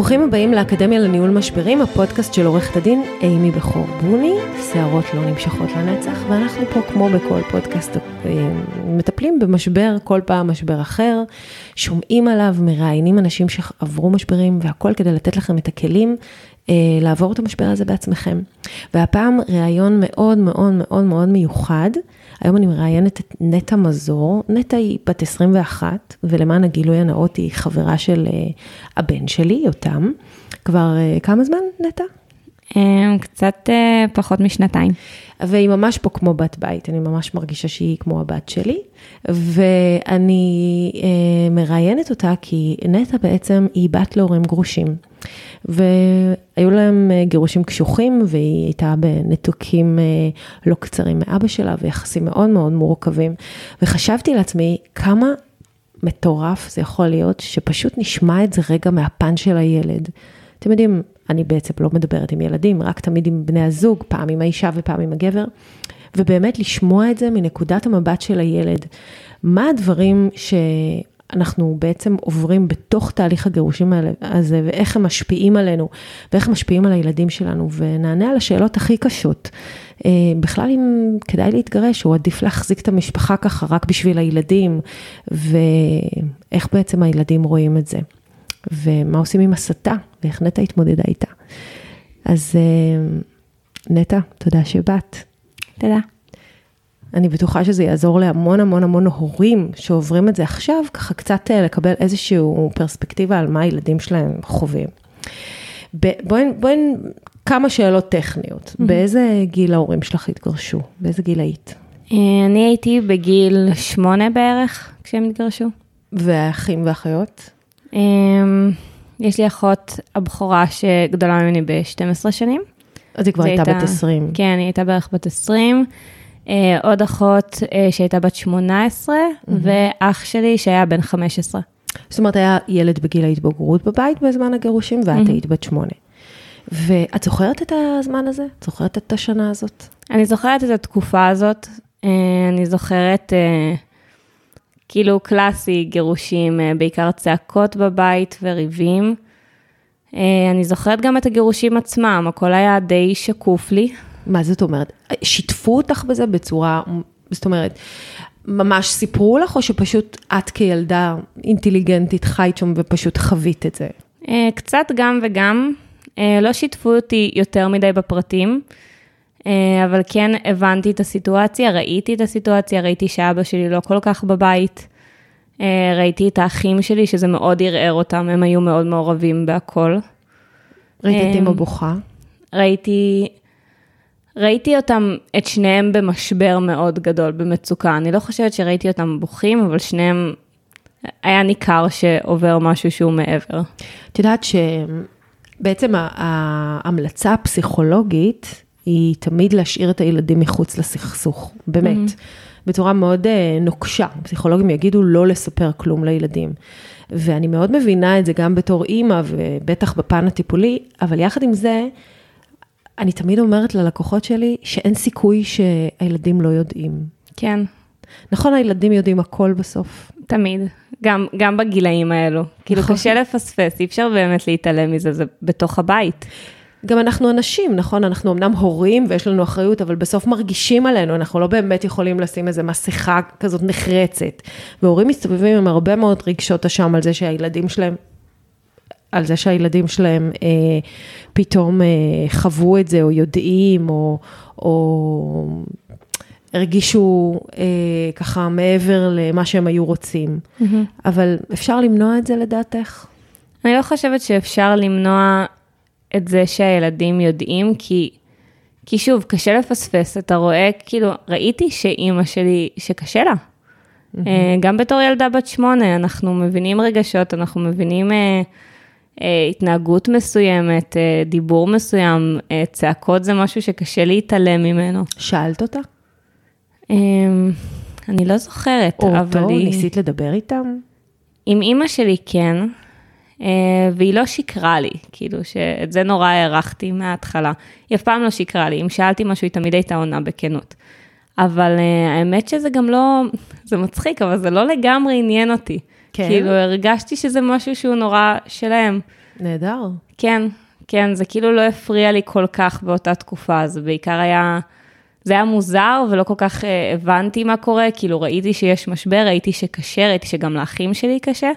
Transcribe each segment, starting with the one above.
ברוכים הבאים לאקדמיה לניהול משברים, הפודקאסט של עורכת הדין אימי בכור בוני, שערות לא נמשכות לנצח, ואנחנו פה כמו בכל פודקאסט אה, מטפלים במשבר, כל פעם משבר אחר, שומעים עליו, מראיינים אנשים שעברו משברים, והכל כדי לתת לכם את הכלים אה, לעבור את המשבר הזה בעצמכם. והפעם ראיון מאוד מאוד מאוד מאוד מיוחד. היום אני מראיינת את נטע מזור. נטע היא בת 21, ולמען הגילוי הנאות היא חברה של uh, הבן שלי, יותם. כבר uh, כמה זמן, נטע? קצת uh, פחות משנתיים. והיא ממש פה כמו בת בית, אני ממש מרגישה שהיא כמו הבת שלי. ואני uh, מראיינת אותה כי נטע בעצם היא בת להורים גרושים. והיו להם אה, גירושים קשוחים, והיא הייתה בנתוקים אה, לא קצרים מאבא שלה, ויחסים מאוד מאוד מורכבים. וחשבתי לעצמי, כמה מטורף זה יכול להיות, שפשוט נשמע את זה רגע מהפן של הילד. אתם יודעים, אני בעצם לא מדברת עם ילדים, רק תמיד עם בני הזוג, פעם עם האישה ופעם עם הגבר, ובאמת לשמוע את זה מנקודת המבט של הילד. מה הדברים ש... אנחנו בעצם עוברים בתוך תהליך הגירושים הזה, ואיך הם משפיעים עלינו, ואיך הם משפיעים על הילדים שלנו, ונענה על השאלות הכי קשות. אה, בכלל אם כדאי להתגרש, או עדיף להחזיק את המשפחה ככה רק בשביל הילדים, ואיך בעצם הילדים רואים את זה, ומה עושים עם הסתה, ואיך נטע התמודדה איתה. אז אה, נטע, תודה שבאת. תודה. אני בטוחה שזה יעזור להמון המון המון הורים שעוברים את זה עכשיו, ככה קצת אה, לקבל איזושהי פרספקטיבה על מה הילדים שלהם חווים. בואי, בואי, כמה שאלות טכניות. Mm-hmm. באיזה גיל ההורים שלך התגרשו? באיזה גיל היית? אה, אני הייתי בגיל שמונה בערך כשהם התגרשו. והאחים והאחיות? יש לי אחות הבכורה שגדולה ממני ב-12 שנים. אז היא כבר הייתה בת 20. כן, היא הייתה בערך בת 20. אה, עוד אחות אה, שהייתה בת 18, mm-hmm. ואח שלי שהיה בן 15. זאת אומרת, היה ילד בגיל ההתבגרות בבית בזמן הגירושים, ואת mm-hmm. היית בת 8. ואת זוכרת את הזמן הזה? את זוכרת את השנה הזאת? אני זוכרת את התקופה הזאת. אה, אני זוכרת, כאילו קלאסי, גירושים, בעיקר צעקות בבית וריבים. אני זוכרת גם את הגירושים עצמם, הכל היה די שקוף לי. מה זאת אומרת? שיתפו אותך בזה בצורה, זאת אומרת, ממש סיפרו לך, או שפשוט את כילדה אינטליגנטית חיית שם ופשוט חווית את זה? אה, קצת גם וגם. אה, לא שיתפו אותי יותר מדי בפרטים, אה, אבל כן הבנתי את הסיטואציה, ראיתי את הסיטואציה, ראיתי שאבא שלי לא כל כך בבית. ראיתי את האחים שלי, שזה מאוד ערער אותם, הם היו מאוד מעורבים בהכל. ראיתי את אמא בוכה? ראיתי ראיתי אותם, את שניהם במשבר מאוד גדול, במצוקה. אני לא חושבת שראיתי אותם בוכים, אבל שניהם, היה ניכר שעובר משהו שהוא מעבר. את יודעת שבעצם ההמלצה הפסיכולוגית היא תמיד להשאיר את הילדים מחוץ לסכסוך, באמת. Mm-hmm. בצורה מאוד אה, נוקשה. פסיכולוגים יגידו לא לספר כלום לילדים. ואני מאוד מבינה את זה גם בתור אימא, ובטח בפן הטיפולי, אבל יחד עם זה, אני תמיד אומרת ללקוחות שלי שאין סיכוי שהילדים לא יודעים. כן. נכון, הילדים יודעים הכל בסוף. תמיד, גם, גם בגילאים האלו. כאילו נכון. קשה לפספס, אי אפשר באמת להתעלם מזה, זה בתוך הבית. גם אנחנו אנשים, נכון? אנחנו אמנם הורים ויש לנו אחריות, אבל בסוף מרגישים עלינו, אנחנו לא באמת יכולים לשים איזו מסכה כזאת נחרצת. והורים מסתובבים עם הרבה מאוד רגשות אשם על זה שהילדים שלהם על זה שהילדים שלהם אה, פתאום אה, חוו את זה, או יודעים, או, או הרגישו אה, ככה מעבר למה שהם היו רוצים. Mm-hmm. אבל אפשר למנוע את זה לדעתך? אני לא חושבת שאפשר למנוע את זה שהילדים יודעים, כי, כי שוב, קשה לפספס, אתה רואה, כאילו, ראיתי שאימא שלי, שקשה לה. Mm-hmm. גם בתור ילדה בת שמונה, אנחנו מבינים רגשות, אנחנו מבינים... אה, אה, התנהגות מסוימת, אה, דיבור מסוים, אה, צעקות זה משהו שקשה להתעלם ממנו. שאלת אותה? אה, אני לא זוכרת, או אבל אותו? היא... ניסית לדבר איתם? עם אימא שלי כן, והיא לא שיקרה לי, כאילו שאת זה נורא הערכתי מההתחלה. היא אף פעם לא שיקרה לי, אם שאלתי משהו היא תמיד הייתה עונה בכנות. אבל אה, האמת שזה גם לא, זה מצחיק, אבל זה לא לגמרי עניין אותי. כן? כאילו הרגשתי שזה משהו שהוא נורא שלהם. נהדר. כן, כן, זה כאילו לא הפריע לי כל כך באותה תקופה, זה בעיקר היה, זה היה מוזר ולא כל כך אה, הבנתי מה קורה, כאילו ראיתי שיש משבר, ראיתי שקשה, ראיתי שגם לאחים שלי קשה.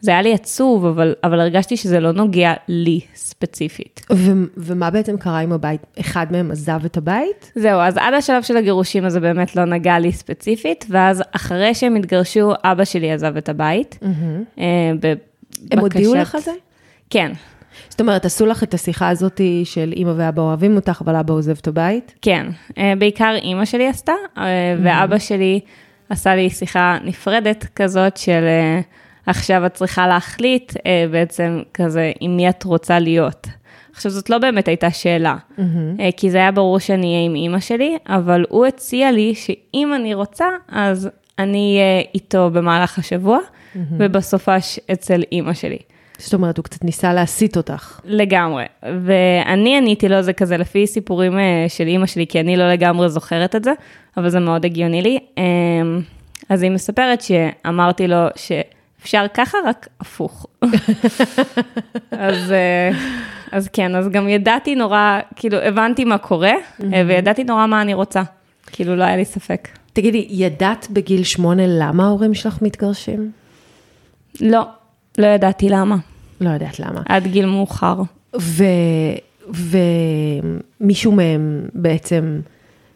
זה היה לי עצוב, אבל, אבל הרגשתי שזה לא נוגע לי ספציפית. ו- ומה בעצם קרה עם הבית? אחד מהם עזב את הבית? זהו, אז עד השלב של הגירושים הזה באמת לא נגע לי ספציפית, ואז אחרי שהם התגרשו, אבא שלי עזב את הבית. אה, הם הודיעו בבקשת- לך על זה? כן, זאת אומרת, עשו לך את השיחה הזאת של אימא ואבא אוהבים אותך, אבל אבא עוזב את הבית? כן, אה, בעיקר אימא שלי עשתה, אה, ואבא שלי עשה לי שיחה נפרדת כזאת של אה, עכשיו את צריכה להחליט אה, בעצם כזה עם מי את רוצה להיות. עכשיו זאת לא באמת הייתה שאלה, אה, כי זה היה ברור שאני אהיה עם אימא שלי, אבל הוא הציע לי שאם אני רוצה, אז אני אהיה איתו במהלך השבוע, ובסופש אצל אימא שלי. זאת אומרת, הוא קצת ניסה להסיט אותך. לגמרי. ואני עניתי לו זה כזה לפי סיפורים אה, של אימא שלי, כי אני לא לגמרי זוכרת את זה, אבל זה מאוד הגיוני לי. אה, אז היא מספרת שאמרתי לו שאפשר ככה, רק הפוך. אז, אה, אז כן, אז גם ידעתי נורא, כאילו הבנתי מה קורה, וידעתי נורא מה אני רוצה. כאילו לא היה לי ספק. תגידי, ידעת בגיל שמונה למה ההורים שלך מתגרשים? לא, לא ידעתי למה, לא יודעת למה. עד גיל מאוחר. ו... ומישהו מהם בעצם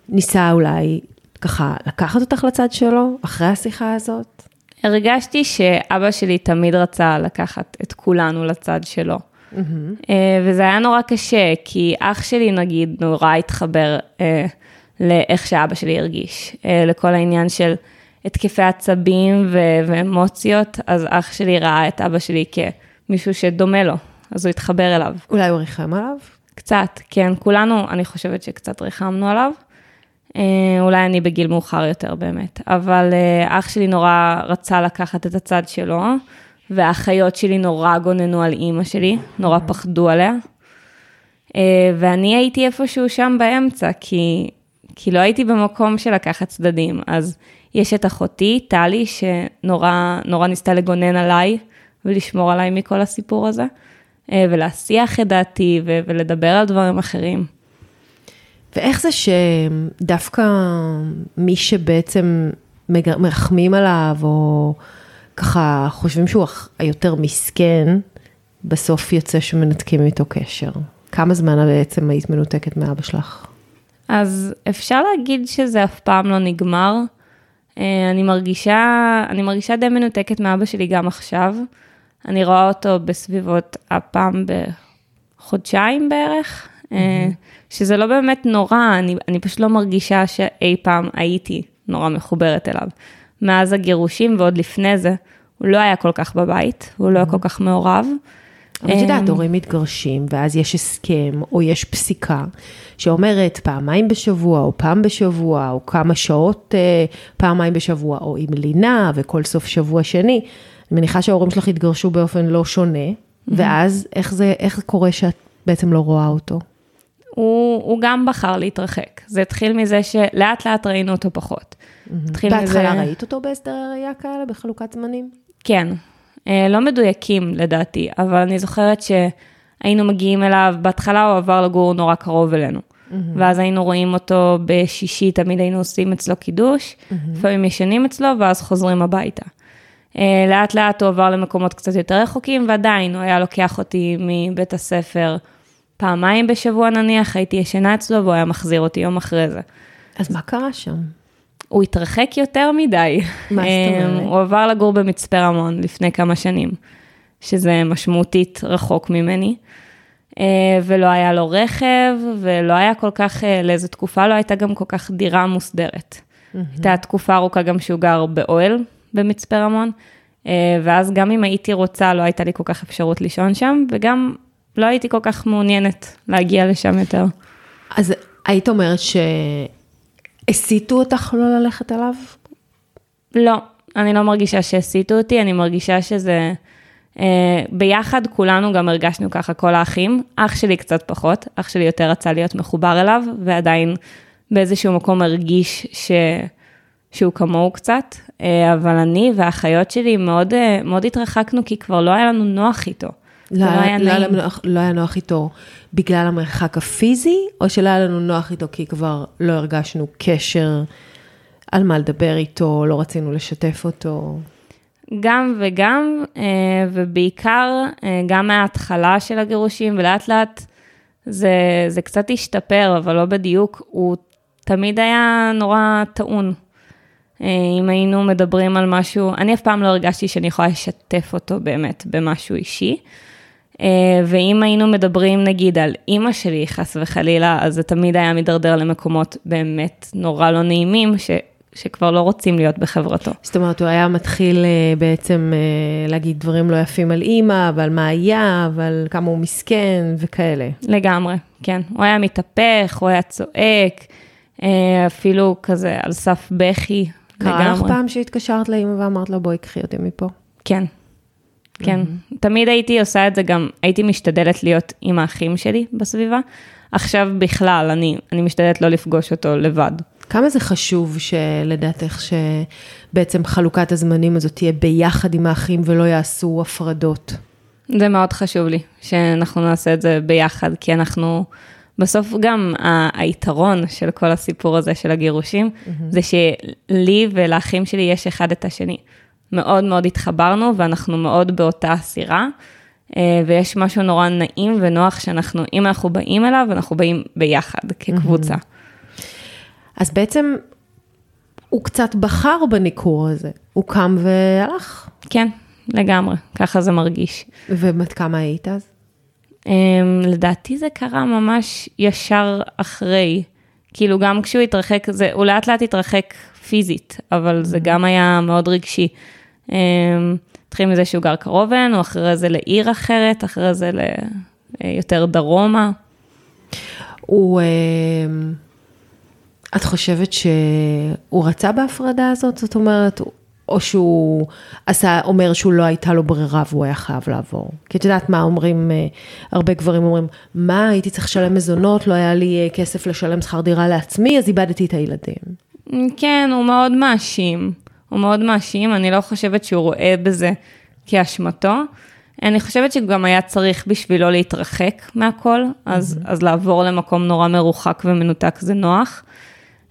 ניסה אולי ככה לקחת אותך לצד שלו, אחרי השיחה הזאת? הרגשתי שאבא שלי תמיד רצה לקחת את כולנו לצד שלו. אה, וזה היה נורא קשה, כי אח שלי נגיד נורא התחבר אה, לאיך שאבא שלי הרגיש, אה, לכל העניין של התקפי עצבים ו- ואמוציות, אז אח שלי ראה את אבא שלי כמישהו שדומה לו, אז הוא התחבר אליו. אולי הוא ריחם עליו? קצת, כן, כולנו, אני חושבת שקצת ריחמנו עליו. אה, אולי אני בגיל מאוחר יותר באמת, אבל אה, אח שלי נורא רצה לקחת את הצד שלו, והאחיות שלי נורא גוננו על אימא שלי, נורא פחדו עליה. אה, ואני הייתי איפשהו שם באמצע, כי, כי לא הייתי במקום של לקחת צדדים. אז יש את אחותי, טלי, שנורא נורא ניסתה לגונן עליי ולשמור עליי מכל הסיפור הזה, ולהסיח את דעתי ולדבר על דברים אחרים. ואיך זה שדווקא מי שבעצם מרחמים עליו, או ככה חושבים שהוא היותר מסכן, בסוף יוצא שמנתקים איתו קשר. כמה זמן בעצם היית מנותקת מאבא שלך? אז אפשר להגיד שזה אף פעם לא נגמר. אה, אני מרגישה, אני מרגישה די מנותקת מאבא שלי גם עכשיו. אני רואה אותו בסביבות הפעם בחודשיים בערך, אה, שזה לא באמת נורא, אני, אני פשוט לא מרגישה שאי פעם הייתי נורא מחוברת אליו. מאז הגירושים ועוד לפני זה, הוא לא היה כל כך בבית, הוא לא היה כל כך מעורב. אבל את יודעת, אמ, הורים מתגרשים, ואז יש הסכם, או יש פסיקה, שאומרת פעמיים בשבוע, או פעם בשבוע, או כמה שעות אה, פעמיים בשבוע, או עם לינה, וכל סוף שבוע שני. אני מניחה שההורים שלך התגרשו באופן לא שונה, ואז איך זה, איך קורה שאת בעצם לא רואה אותו? הוא, הוא גם בחר להתרחק. זה התחיל מזה שלאט לאט ראינו אותו פחות. התחיל בהתחלה מזה... ראית אותו בהסדרי ראייה כאלה, בחלוקת זמנים? כן. אה, לא מדויקים לדעתי, אבל אני זוכרת שהיינו מגיעים אליו, בהתחלה הוא עבר לגור נורא קרוב אלינו. ואז היינו רואים אותו בשישי, תמיד היינו עושים אצלו קידוש, לפעמים ישנים אצלו ואז חוזרים הביתה. אה, לאט לאט הוא עבר למקומות קצת יותר רחוקים, ועדיין הוא היה לוקח אותי מבית הספר פעמיים בשבוע נניח, הייתי ישנה אצלו והוא היה מחזיר אותי יום אחרי זה. אז מה קרה שם? הוא התרחק יותר מדי. מה זאת אה, אומרת? הוא עבר לגור במצפה רמון לפני כמה שנים, שזה משמעותית רחוק ממני, אה, ולא היה לו רכב, ולא היה כל כך, אה, לאיזו תקופה לא הייתה גם כל כך דירה מוסדרת. הייתה תקופה ארוכה גם שהוא גר באוהל במצפה רמון, ואז גם אם הייתי רוצה, לא הייתה לי כל כך אפשרות לישון שם, וגם לא הייתי כל כך מעוניינת להגיע לשם יותר. אז היית אומרת שהסיתו אותך לא ללכת אליו? לא, אני לא מרגישה שהסיתו אותי, אני מרגישה שזה... Uh, ביחד כולנו גם הרגשנו ככה, כל האחים. אח שלי קצת פחות, אח שלי יותר רצה להיות מחובר אליו, ועדיין באיזשהו מקום הרגיש ש... שהוא כמוהו קצת, uh, אבל אני והאחיות שלי מאוד, uh, מאוד התרחקנו, כי כבר לא היה לנו נוח איתו. לא, לא, היה, לא, היה נוח, לא היה נוח איתו בגלל המרחק הפיזי, או שלא היה לנו נוח איתו כי כבר לא הרגשנו קשר על מה לדבר איתו, לא רצינו לשתף אותו? גם וגם, אה, ובעיקר אה, גם מההתחלה של הגירושים, ולאט לאט זה, זה קצת השתפר, אבל לא בדיוק, הוא תמיד היה נורא טעון. אה, אם היינו מדברים על משהו, אני אף פעם לא הרגשתי שאני יכולה לשתף אותו באמת במשהו אישי. ואם היינו מדברים נגיד על אימא שלי, חס וחלילה, אז זה תמיד היה מידרדר למקומות באמת נורא לא נעימים, ש... שכבר לא רוצים להיות בחברתו. זאת אומרת, הוא היה מתחיל uh, בעצם uh, להגיד דברים לא יפים על אימא, ועל מה היה, ועל כמה הוא מסכן וכאלה. לגמרי, כן. הוא היה מתהפך, הוא היה צועק, אפילו כזה על סף בכי. קרה לך פעם שהתקשרת לאימא ואמרת לה, בואי, קחי אותי מפה? כן. כן, mm-hmm. תמיד הייתי עושה את זה גם, הייתי משתדלת להיות עם האחים שלי בסביבה. עכשיו בכלל, אני, אני משתדלת לא לפגוש אותו לבד. כמה זה חשוב שלדעתך שבעצם חלוקת הזמנים הזאת תהיה ביחד עם האחים ולא יעשו הפרדות? זה מאוד חשוב לי, שאנחנו נעשה את זה ביחד, כי אנחנו, בסוף גם היתרון של כל הסיפור הזה של הגירושים, mm-hmm. זה שלי ולאחים שלי יש אחד את השני. מאוד מאוד התחברנו ואנחנו מאוד באותה סירה, אה, ויש משהו נורא נעים ונוח שאנחנו, אם אנחנו באים אליו, אנחנו באים ביחד כקבוצה. Mm-hmm. אז בעצם הוא קצת בחר בניכור הזה, הוא קם והלך. כן, לגמרי, ככה זה מרגיש. ובת כמה היית אז? Um, לדעתי זה קרה ממש ישר אחרי. כאילו גם כשהוא התרחק, זה, הוא לאט לאט התרחק פיזית, אבל זה mm-hmm. גם היה מאוד רגשי. Um, התחיל מזה שהוא גר קרוב אלינו, אחרי זה לעיר אחרת, אחרי זה ליותר דרומה. הוא... Uh... את חושבת שהוא רצה בהפרדה הזאת? זאת אומרת, או שהוא עשה, אומר שהוא לא הייתה לו ברירה והוא היה חייב לעבור. כי את יודעת מה אומרים, אה, הרבה גברים אומרים, מה, הייתי צריך לשלם מזונות, לא היה לי אה, כסף לשלם שכר דירה לעצמי, אז איבדתי את הילדים. כן, הוא מאוד מאשים. הוא מאוד מאשים, אני לא חושבת שהוא רואה בזה כאשמתו. אני חושבת שגם היה צריך בשבילו להתרחק מהכל, אז, mm-hmm. אז לעבור למקום נורא מרוחק ומנותק זה נוח.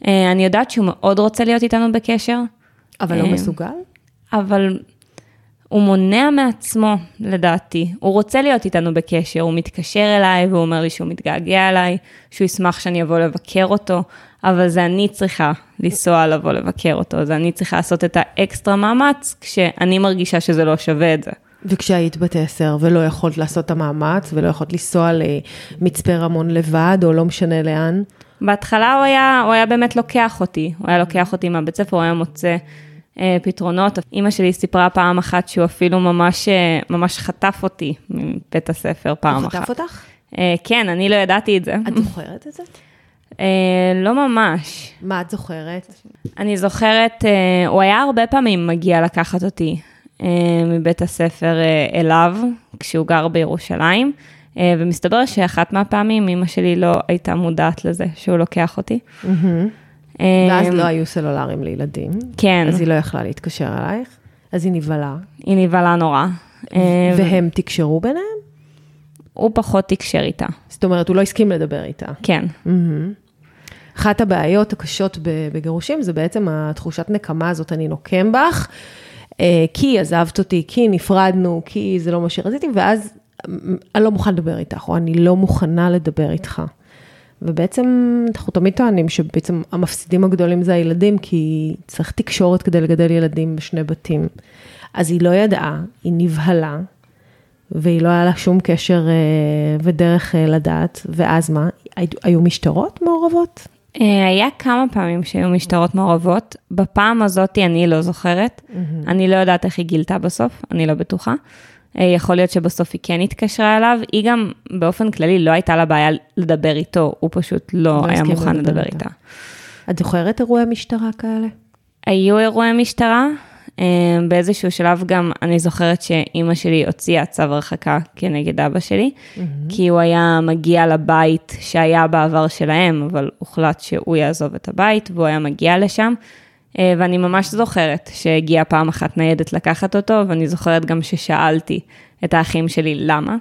אה, אני יודעת שהוא מאוד רוצה להיות איתנו בקשר. אבל לא אה, מסוגל? אבל הוא מונע מעצמו, לדעתי. הוא רוצה להיות איתנו בקשר, הוא מתקשר אליי והוא אומר לי שהוא מתגעגע אליי, שהוא ישמח שאני אבוא לבקר אותו, אבל זה אני צריכה לנסוע לבוא לבקר אותו, זה אני צריכה לעשות את האקסטרה מאמץ, כשאני מרגישה שזה לא שווה את זה. וכשהיית בת עשר ולא יכולת לעשות את המאמץ ולא יכולת לנסוע למצפה רמון לבד או לא משנה לאן? בהתחלה הוא היה, הוא היה באמת לוקח אותי, הוא היה לוקח אותי מהבית ספר, הוא היה מוצא פתרונות. אימא שלי סיפרה פעם אחת שהוא אפילו ממש, אה, ממש חטף אותי מבית הספר פעם אחת. הוא חטף אותך? אה, כן, אני לא ידעתי את זה. את זוכרת את זה? אה, לא ממש. מה את זוכרת? אני זוכרת, אה, הוא היה הרבה פעמים מגיע לקחת אותי אה, מבית הספר אה, אליו, כשהוא גר בירושלים. אה, ומסתבר שאחת מהפעמים אמא שלי לא הייתה מודעת לזה שהוא לוקח אותי. אה, ואז לא היו סלולרים לילדים. כן. אז היא לא יכלה להתקשר אלייך, אז היא נבהלה. היא נבהלה נורא. אה, והם תקשרו ביניהם? הוא פחות תקשר איתה. זאת אומרת, הוא לא הסכים לדבר איתה. כן. אחת הבעיות הקשות בגירושים זה בעצם התחושת נקמה הזאת, אני נוקם בך, כי עזבת אותי, כי נפרדנו, כי זה לא מה שרציתי, ואז אני לא מוכן לדבר איתך, או אני לא מוכנה לדבר איתך. ובעצם אנחנו תמיד טוענים שבעצם המפסידים הגדולים זה הילדים, כי צריך תקשורת כדי לגדל ילדים בשני בתים. אז היא לא ידעה, היא נבהלה, והיא לא היה לה שום קשר אה, ודרך אה, לדעת, ואז מה? היו משטרות מעורבות? אה, היה כמה פעמים שהיו משטרות מעורבות, בפעם הזאת אני לא זוכרת, אני לא יודעת איך היא גילתה בסוף, אני לא בטוחה. אה, יכול להיות שבסוף היא כן התקשרה אליו, היא גם באופן כללי לא הייתה לה בעיה לדבר איתו, הוא פשוט לא לא היה מוכן לדבר איתה. את זוכרת אירועי משטרה כאלה? היו אירועי משטרה, אה, באיזשהו שלב גם אני זוכרת שאימא שלי הוציאה צו הרחקה כנגד אבא שלי, כי הוא היה מגיע לבית שהיה בעבר שלהם, אבל הוחלט שהוא יעזוב את הבית והוא היה מגיע לשם. אה, ואני ממש זוכרת שהגיעה פעם אחת ניידת לקחת אותו, ואני זוכרת גם ששאלתי את האחים שלי למה.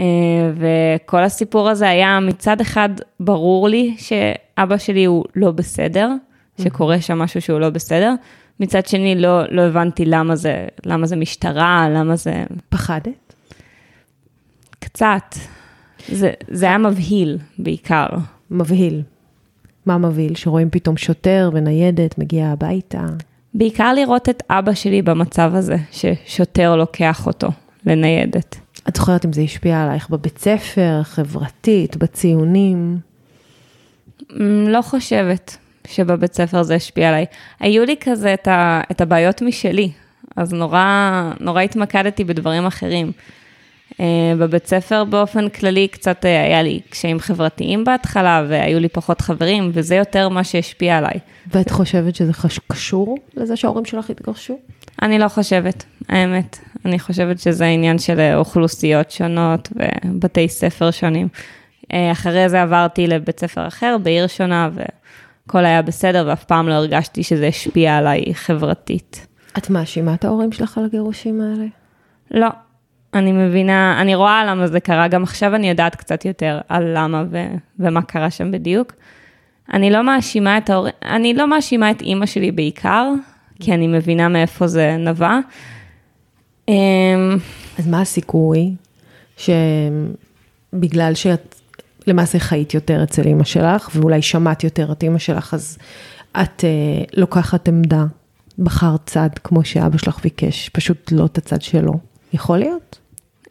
אה, וכל הסיפור הזה היה מצד אחד ברור לי שאבא שלי הוא לא בסדר, שקורה שם משהו שהוא לא בסדר, מצד שני לא, לא הבנתי למה זה, למה זה משטרה, למה זה פחדת? קצת. זה, זה היה מבהיל בעיקר. מבהיל. מה מבהיל? שרואים פתאום שוטר וניידת מגיע הביתה. בעיקר לראות את אבא שלי במצב הזה, ששוטר לוקח אותו לניידת. את זוכרת אם זה השפיע עלייך בבית ספר, חברתית, בציונים? אמ, לא חושבת שבבית ספר זה השפיע עליי. היו לי כזה את, ה, את הבעיות משלי, אז נורא, נורא התמקדתי בדברים אחרים. Uh, בבית ספר באופן כללי קצת uh, היה לי קשיים חברתיים בהתחלה, והיו לי פחות חברים, וזה יותר מה שהשפיע עליי. ואת חושבת שזה חש... קשור לזה שההורים שלך התגרשו? אני לא חושבת, האמת. אני חושבת שזה עניין של אה, אוכלוסיות שונות ובתי ספר שונים. אה, אחרי זה עברתי לבית ספר אחר, בעיר שונה, והכל היה בסדר, ואף פעם לא הרגשתי שזה השפיע עליי חברתית. את מאשימה את ההורים שלך על הגירושים האלה? לא, אני מבינה, אני רואה למה זה קרה, גם עכשיו אני יודעת קצת יותר על למה ו- ומה קרה שם בדיוק. אני לא מאשימה את ההורים, אני לא מאשימה את אימא שלי בעיקר, כי אני מבינה מאיפה זה נבע. אמ, אז מה הסיכוי שבגלל שאת למעשה חיית יותר אצל אימא שלך, ואולי שמעת יותר את אימא שלך, אז את אה, לוקחת עמדה, בחרת צד כמו שאבא שלך ביקש, פשוט לא את הצד שלו. יכול להיות?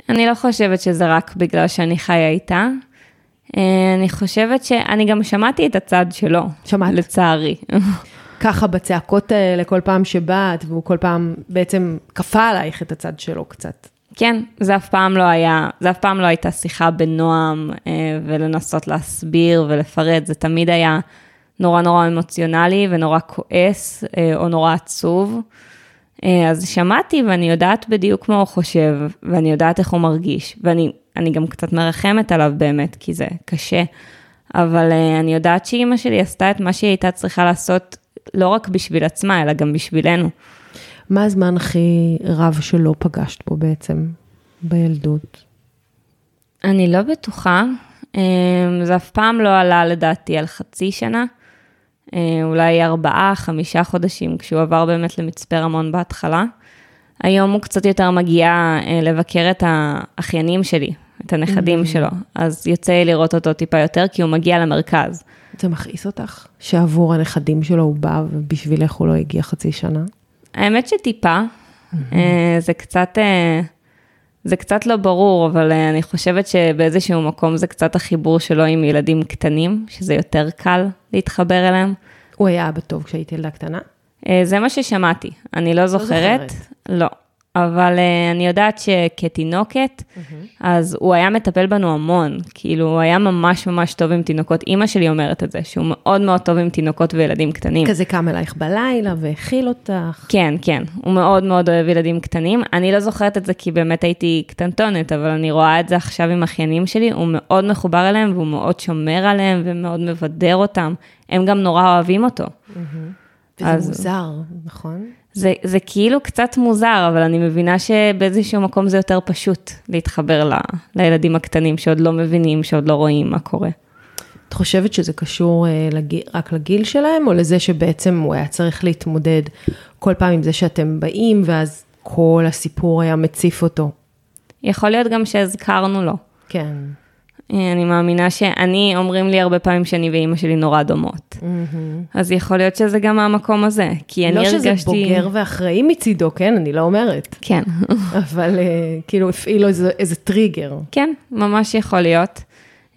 אני לא חושבת שזה רק בגלל שאני חיה איתה. אה, אני חושבת שאני גם שמעתי את הצד שלו. שמעת? לצערי. ככה בצעקות האלה כל פעם שבאת, והוא כל פעם בעצם כפה עלייך את הצד שלו קצת. כן, זה אף פעם לא היה, זה אף פעם לא הייתה שיחה בנועם אה, ולנסות להסביר ולפרט, זה תמיד היה נורא נורא אמוציונלי ונורא כועס אה, או נורא עצוב. אה, אז שמעתי ואני יודעת בדיוק מה הוא חושב, ואני יודעת איך הוא מרגיש, ואני אני גם קצת מרחמת עליו באמת, כי זה קשה. אבל אה, אני יודעת שאימא שלי עשתה את מה שהיא הייתה צריכה לעשות, לא רק בשביל עצמה, אלא גם בשבילנו. מה הזמן הכי רב שלא פגשת בו בעצם, בילדות? אני לא בטוחה, אה, זה אף פעם לא עלה לדעתי על חצי שנה, אולי ארבעה, חמישה חודשים, כשהוא עבר באמת למצפה רמון בהתחלה. היום הוא קצת יותר מגיע אה, לבקר את האחיינים שלי, את הנכדים שלו, אז יוצא לי לראות אותו טיפה יותר, כי הוא מגיע למרכז. זה מכעיס אותך שעבור הנכדים שלו הוא בא ובשבילך הוא לא הגיע חצי שנה? האמת שטיפה, אה, זה קצת, אה, זה קצת לא ברור, אבל אה, אני חושבת שבאיזשהו מקום זה קצת החיבור שלו עם ילדים קטנים, שזה יותר קל להתחבר אליהם. הוא היה אבא טוב כשהיית ילדה קטנה? אה, זה מה ששמעתי, אני לא זוכרת. זוכרת. לא. אבל אה, אני יודעת שכתינוקת, אז הוא היה מטפל בנו המון, כאילו הוא היה ממש ממש טוב עם תינוקות, אימא שלי אומרת את זה, שהוא מאוד מאוד טוב עם תינוקות וילדים קטנים. כזה קם אלייך בלילה והאכיל אותך. כן, כן, הוא מאוד מאוד אוהב ילדים קטנים. אני לא זוכרת את זה כי באמת הייתי קטנטונת, אבל אני רואה את זה עכשיו עם אחיינים שלי, הוא מאוד מחובר אליהם והוא מאוד שומר עליהם ומאוד מבדר אותם. הם גם נורא אוהבים אותו. וזה אז- מוזר, נכון? זה, זה כאילו קצת מוזר, אבל אני מבינה שבאיזשהו מקום זה יותר פשוט להתחבר ל, לילדים הקטנים שעוד לא מבינים, שעוד לא רואים מה קורה. את חושבת שזה קשור אה, לגיל, רק לגיל שלהם, או לזה שבעצם הוא היה צריך להתמודד כל פעם עם זה שאתם באים, ואז כל הסיפור היה מציף אותו? יכול להיות גם שהזכרנו לו. כן. אה, אני מאמינה שאני, אומרים לי הרבה פעמים שאני ואימא שלי נורא דומות. אז יכול להיות שזה גם מהמקום הזה, כי אני לא הרגשתי... שזה בוגר ואחראי מצידו, כן? אני לא אומרת. כן, אבל אה, כאילו הפעיל לו איזה, איזה טריגר. כן, ממש יכול להיות.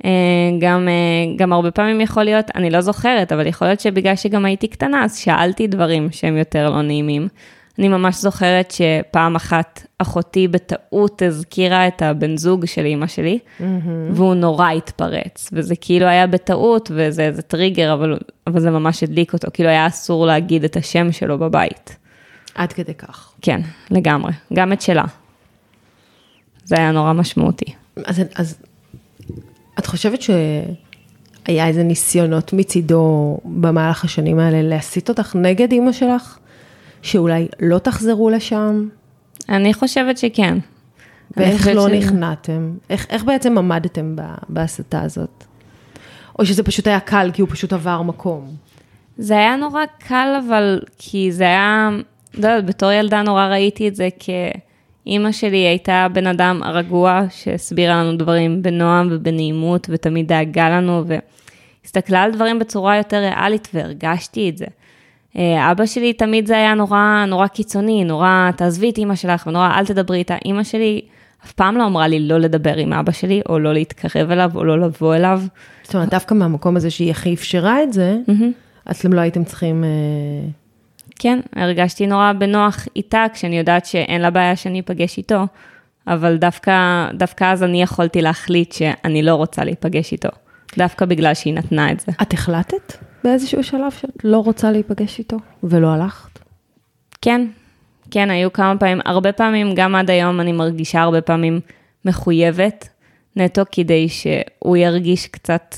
אה, גם, אה, גם הרבה פעמים יכול להיות, אני לא זוכרת, אבל יכול להיות שבגלל שגם הייתי קטנה, אז שאלתי דברים שהם יותר לא נעימים. אני ממש זוכרת שפעם אחת אחותי בטעות הזכירה את הבן זוג של אימא שלי, mm-hmm. והוא נורא התפרץ, וזה כאילו היה בטעות, וזה איזה טריגר, אבל, אבל זה ממש הדליק אותו, כאילו היה אסור להגיד את השם שלו בבית. עד כדי כך. כן, לגמרי, גם את שלה. זה היה נורא משמעותי. אז, אז את חושבת שהיה איזה ניסיונות מצידו במהלך השנים האלה להסית אותך נגד אימא שלך? שאולי לא תחזרו לשם? אני חושבת שכן. ואיך לא ש... נכנעתם? איך, איך בעצם עמדתם בהסתה הזאת? או שזה פשוט היה קל כי הוא פשוט עבר מקום? זה היה נורא קל, אבל כי זה היה, לא יודעת, בתור ילדה נורא ראיתי את זה כאימא שלי הייתה בן אדם רגוע שהסבירה לנו דברים בנועם ובנעימות ותמיד דאגה לנו והסתכלה על דברים בצורה יותר ריאלית והרגשתי את זה. אה, אבא שלי תמיד זה היה נורא, נורא קיצוני, נורא, תעזבי את אימא שלך ונורא, אל תדברי איתה. אימא שלי אף פעם לא אמרה לי לא לדבר עם אבא שלי, או לא להתקרב אליו, או לא לבוא אליו. זאת אומרת, דווקא מהמקום הזה שהיא הכי אפשרה את זה, אתם לא הייתם צריכים... אה, כן, הרגשתי נורא בנוח איתה, כשאני יודעת שאין לה בעיה שאני אפגש איתו, אבל דווקא, דווקא אז אני יכולתי להחליט שאני לא רוצה להיפגש איתו, דווקא בגלל שהיא נתנה את זה. את החלטת? באיזשהו שלב שאת לא רוצה להיפגש איתו, ולא הלכת? כן, כן, היו כמה פעמים, הרבה פעמים, גם עד היום אני מרגישה הרבה פעמים מחויבת, נטו כדי שהוא ירגיש קצת,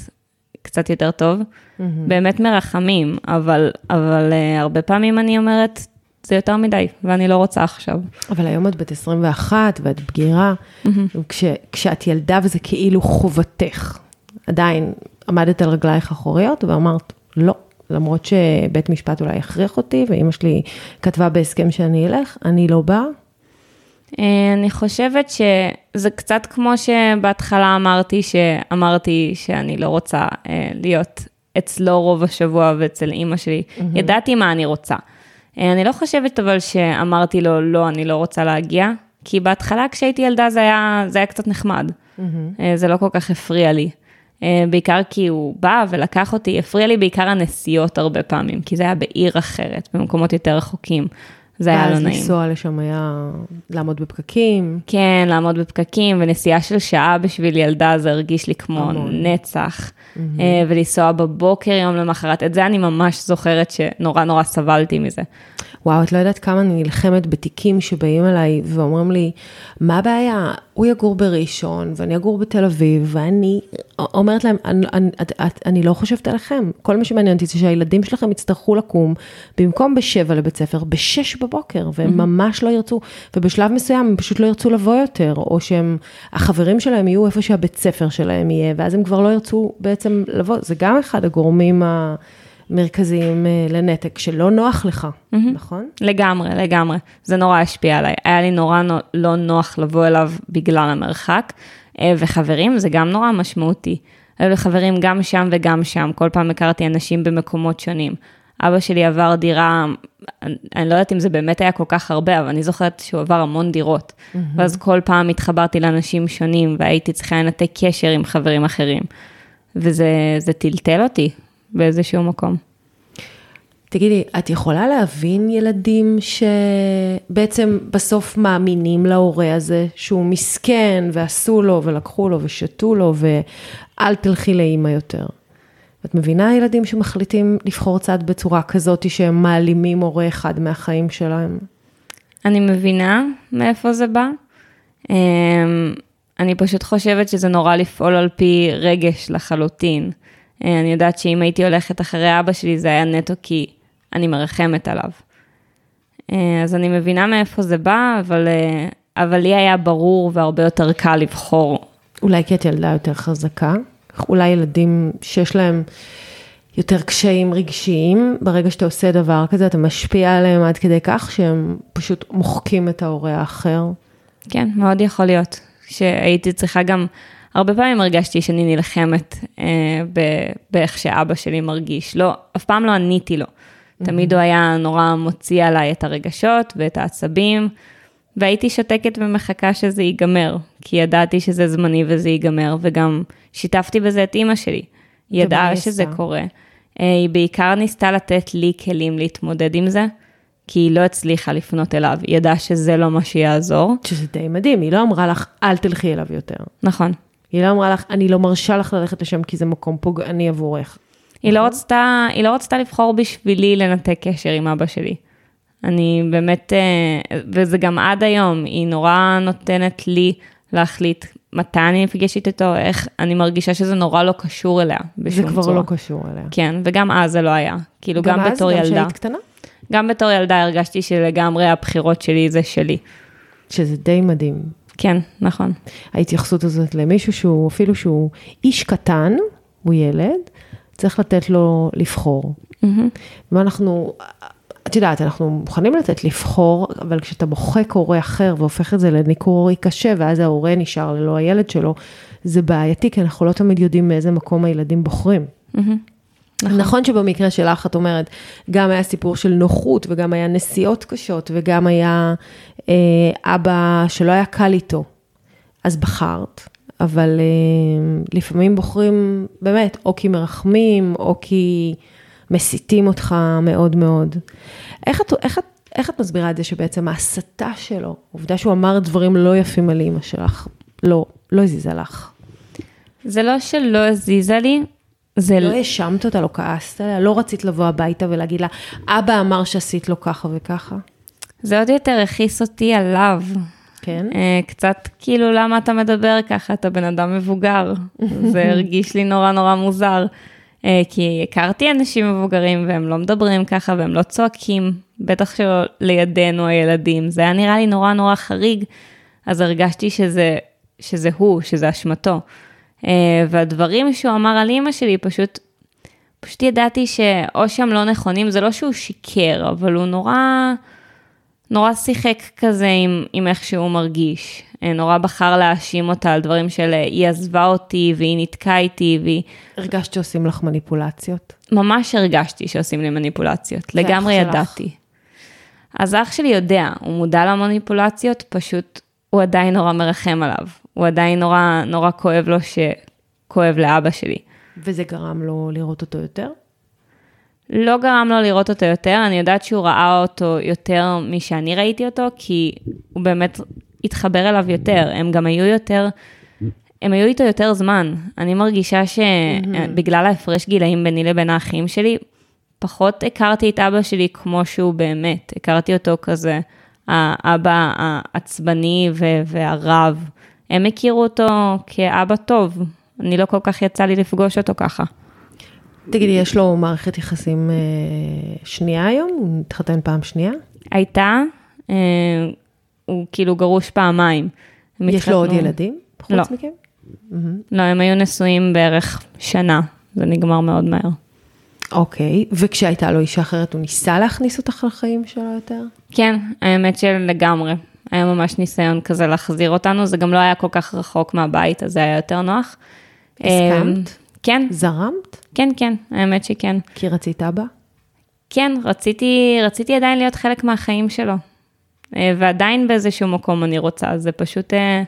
קצת יותר טוב. Mm-hmm. באמת מרחמים, אבל, אבל uh, הרבה פעמים אני אומרת, זה יותר מדי, ואני לא רוצה עכשיו. אבל היום את בת 21 ואת בגירה, mm-hmm. כש, כשאת ילדה וזה כאילו חובתך, עדיין עמדת על רגלייך אחוריות ואמרת, לא, למרות שבית משפט אולי יכריח אותי, ואימא שלי כתבה בהסכם שאני אלך, אני לא באה. אה, אני חושבת שזה קצת כמו שבהתחלה אמרתי, שאמרתי שאני לא רוצה אה, להיות אצלו רוב השבוע ואצל אימא שלי. Mm-hmm. ידעתי מה אני רוצה. אה, אני לא חושבת אבל שאמרתי לו, לא, אני לא רוצה להגיע, כי בהתחלה כשהייתי ילדה זה היה, זה היה קצת נחמד. Mm-hmm. זה לא כל כך הפריע לי. אה, בעיקר כי הוא בא ולקח אותי, הפריע לי בעיקר הנסיעות הרבה פעמים, כי זה היה בעיר אחרת, במקומות יותר רחוקים. זה היה לא נעים. ואז לנסוע לשם היה לעמוד בפקקים. כן, לעמוד בפקקים, ונסיעה של שעה בשביל ילדה, זה הרגיש לי כמו המון. נצח. Mm-hmm. ולנסוע בבוקר יום למחרת, את זה אני ממש זוכרת שנורא נורא סבלתי מזה. וואו, את לא יודעת כמה אני נלחמת בתיקים שבאים אליי ואומרים לי, מה הבעיה? הוא יגור בראשון ואני אגור בתל אביב, ואני אומרת להם, אני, אני, אני לא חושבת עליכם. כל מה שמעניין אותי זה שהילדים שלכם יצטרכו לקום, במקום בשבע לבית ספר, בשש בבוקר, והם mm-hmm. ממש לא ירצו, ובשלב מסוים הם פשוט לא ירצו לבוא יותר, או שהם, החברים שלהם יהיו איפה שהבית ספר שלהם יהיה, ואז הם כבר לא ירצו בעצם לבוא. זה גם אחד הגורמים ה... מרכזיים אה, לנתק, שלא נוח לך, mm-hmm. נכון? לגמרי, לגמרי. זה נורא השפיע עליי. היה לי נורא לא נוח לבוא אליו בגלל המרחק, אה, וחברים, זה גם נורא משמעותי. היו לי חברים גם שם וגם שם, כל פעם הכרתי אנשים במקומות שונים. אבא שלי עבר דירה, אני לא יודעת אם זה באמת היה כל כך הרבה, אבל אני זוכרת שהוא עבר המון דירות. Mm-hmm. ואז כל פעם התחברתי לאנשים שונים, והייתי צריכה לנתק קשר עם חברים אחרים. וזה טלטל אותי, באיזשהו מקום. תגידי, את יכולה להבין ילדים שבעצם בסוף מאמינים להורה הזה, שהוא מסכן ועשו לו ולקחו לו ושתו לו ואל תלכי לאימא יותר. את מבינה ילדים שמחליטים לבחור צד בצורה כזאת שהם מעלימים הורה אחד מהחיים שלהם? אני מבינה מאיפה זה בא. אמ, אני פשוט חושבת שזה נורא לפעול על פי רגש לחלוטין. אה, אני יודעת שאם הייתי הולכת אחרי אבא שלי, זה היה נטו כי אני מרחמת עליו. אה, אז אני מבינה מאיפה זה בא, אבל, אה, אבל לי היה ברור והרבה יותר קל לבחור. אולי כי את ילדה יותר חזקה? אולי ילדים שיש להם יותר קשיים רגשיים, ברגע שאתה עושה דבר כזה, אתה משפיע עליהם עד כדי כך שהם פשוט מוחקים את ההורה האחר? כן, מאוד יכול להיות. שהייתי צריכה גם הרבה פעמים הרגשתי שאני נלחמת אה, באיך שאבא שלי מרגיש. לא, אף פעם לא עניתי לו. Mm-hmm. תמיד הוא היה נורא מוציא עליי את הרגשות ואת העצבים, והייתי שותקת ומחכה שזה ייגמר. כי ידעתי שזה זמני וזה ייגמר, וגם שיתפתי בזה את אימא שלי. היא ידעה שזה? קורה. אה, היא בעיקר ניסתה לתת לי כלים להתמודד עם זה, כי היא לא הצליחה לפנות אליו, היא ידעה שזה לא מה שיעזור. שזה די מדהים, היא לא אמרה לך, אל תלכי אליו יותר. נכון. היא לא אמרה לך, אני לא מרשה לך ללכת לשם כי זה מקום פוגעני עבורך. היא לא רצתה, היא לא רצתה לבחור בשבילי לנתק קשר עם אבא שלי. אני באמת, אה, וזה גם עד היום, היא נורא נותנת לי להחליט מתי אני נפגשת איתו, איך, אני מרגישה שזה נורא לא קשור אליה זה בשום כבר צורה. לא קשור אליה. כן, וגם אז זה לא היה. כאילו, גם, אז, בתור גם ילדה. כשהיית קטנה? גם בתור ילדה הרגשתי שלגמרי הבחירות שלי זה שלי. שזה די מדהים. כן, נכון. ההתייחסות הזאת למישהו שהוא, אפילו שהוא איש קטן, הוא ילד, צריך לתת לו לבחור. מהמם. ואנחנו, את יודעת, אנחנו מוכנים לתת לבחור, אבל כשאתה מוחק הורה אחר והופך את זה לניכור הורי קשה, ואז ההורה נשאר ללא הילד שלו, זה בעייתי, כי אנחנו לא תמיד יודעים מאיזה מקום הילדים בוחרים. מהמם. נכון. נכון שבמקרה שלך, את אומרת, גם היה סיפור של נוחות, וגם היה נסיעות קשות, וגם היה אה, אבא שלא היה קל איתו. אז בחרת, אבל אה, לפעמים בוחרים באמת, או כי מרחמים, או כי מסיתים אותך מאוד מאוד. איך את, איך את, איך את מסבירה את זה שבעצם ההסתה שלו, העובדה שהוא אמר דברים לא יפים על אימא שלך, לא, לא הזיזה לך. זה לא שלא הזיזה לי, זה לא האשמת אותה, לא כעסת עליה, לא רצית לבוא הביתה ולהגיד לה, אבא אמר שעשית לו ככה וככה. זה עוד יותר הכעיס אותי עליו. כן? אה, קצת כאילו, למה אתה מדבר ככה? אתה בן אדם מבוגר. זה הרגיש לי נורא נורא מוזר. אה, כי הכרתי אנשים מבוגרים והם לא מדברים ככה והם לא צועקים, בטח שלא לידינו הילדים. זה היה נראה לי נורא נורא חריג, אז הרגשתי שזה, שזה הוא, שזה אשמתו. אה, והדברים שהוא אמר על אימא שלי, פשוט, פשוט ידעתי שאו שהם לא נכונים, זה לא שהוא שיקר, אבל הוא נורא... נורא שיחק כזה עם, עם איך שהוא מרגיש. אה, נורא בחר להאשים אותה על דברים של אה, היא עזבה אותי והיא ניתקה איתי והיא... הרגשת שעושים לך מניפולציות? ממש הרגשתי שעושים לי מניפולציות, לגמרי שלך? ידעתי. אז אח שלי יודע, הוא מודע למניפולציות, פשוט הוא עדיין נורא מרחם עליו. הוא עדיין נורא, נורא כואב לו שכואב לאבא שלי. וזה גרם לו לראות אותו יותר? לא גרם לו לראות אותו יותר, אני יודעת שהוא ראה אותו יותר משאני ראיתי אותו, כי הוא באמת התחבר אליו יותר, הם גם היו יותר, הם היו איתו יותר זמן. אני מרגישה שבגלל ההפרש גילאים ביני לבין האחים שלי, פחות הכרתי את אבא שלי כמו שהוא באמת, הכרתי אותו כזה, האבא העצבני והרב. הם הכירו אותו כאבא טוב, אני לא כל כך יצא לי לפגוש אותו ככה. תגידי, יש לו מערכת יחסים אה, שנייה היום? הוא התחתן פעם שנייה? הייתה, אה, הוא כאילו גרוש פעמיים. יש לו עוד ילדים? חוץ לא. מכם? לא, הם היו נשואים בערך שנה, זה נגמר מאוד מהר. אוקיי, וכשהייתה לו אישה אחרת, הוא ניסה להכניס אותך לחיים שלו יותר? כן, האמת שלגמרי. היה ממש ניסיון כזה להחזיר אותנו, זה גם לא היה כל כך רחוק מהבית, אז זה היה יותר נוח. הסכמת? אה, כן, זרמת? כן, כן, האמת שכן. כי רצית אבא? כן, רציתי, רציתי עדיין להיות חלק מהחיים שלו. אה, ועדיין באיזשהו מקום אני רוצה, זה פשוט, אה,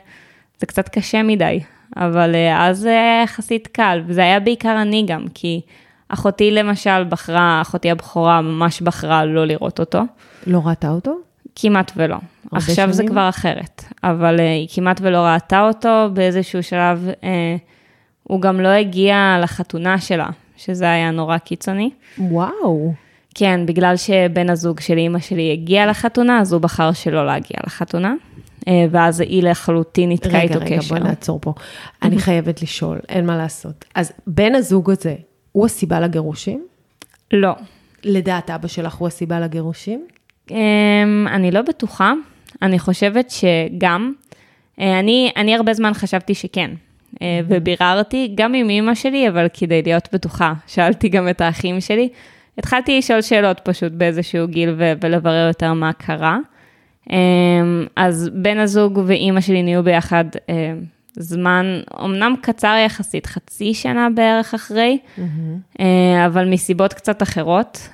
זה קצת קשה מדי. אבל אז זה היה יחסית קל, וזה היה בעיקר אני גם, כי אחותי למשל בחרה, אחותי הבכורה ממש בחרה לא לראות אותו, לא ראתה אותו? כמעט ולא. עכשיו זה שנים? כבר אחרת, אבל אה, היא כמעט ולא ראתה אותו באיזשהו שלב, אה, הוא גם לא הגיע לחתונה שלה, שזה היה נורא קיצוני. וואו. כן, בגלל שבן הזוג של אימא שלי הגיע לחתונה, אז הוא בחר שלא להגיע לחתונה, אה, ואז היא לחלוטין רגע, איתו רגע, קשר. בוא נעצור פה. אני חייבת לשאול, אין מה לעשות. אז בן הזוג הזה, הוא הסיבה לגירושים? לא. לדעת אבא שלך הוא הסיבה לגירושים? אמ, אני לא בטוחה, אני חושבת שגם, אה, אני, אני הרבה זמן חשבתי שכן, אה, וביררתי גם עם אימא שלי, אבל כדי להיות בטוחה, שאלתי גם את האחים שלי. התחלתי לשאול שאלות פשוט באיזשהו גיל ולברר יותר מה קרה. אמ, אז בן הזוג ואימא שלי נהיו ביחד אה, זמן, אמנם קצר יחסית, חצי שנה בערך אחרי, אה, אבל מסיבות קצת אחרות,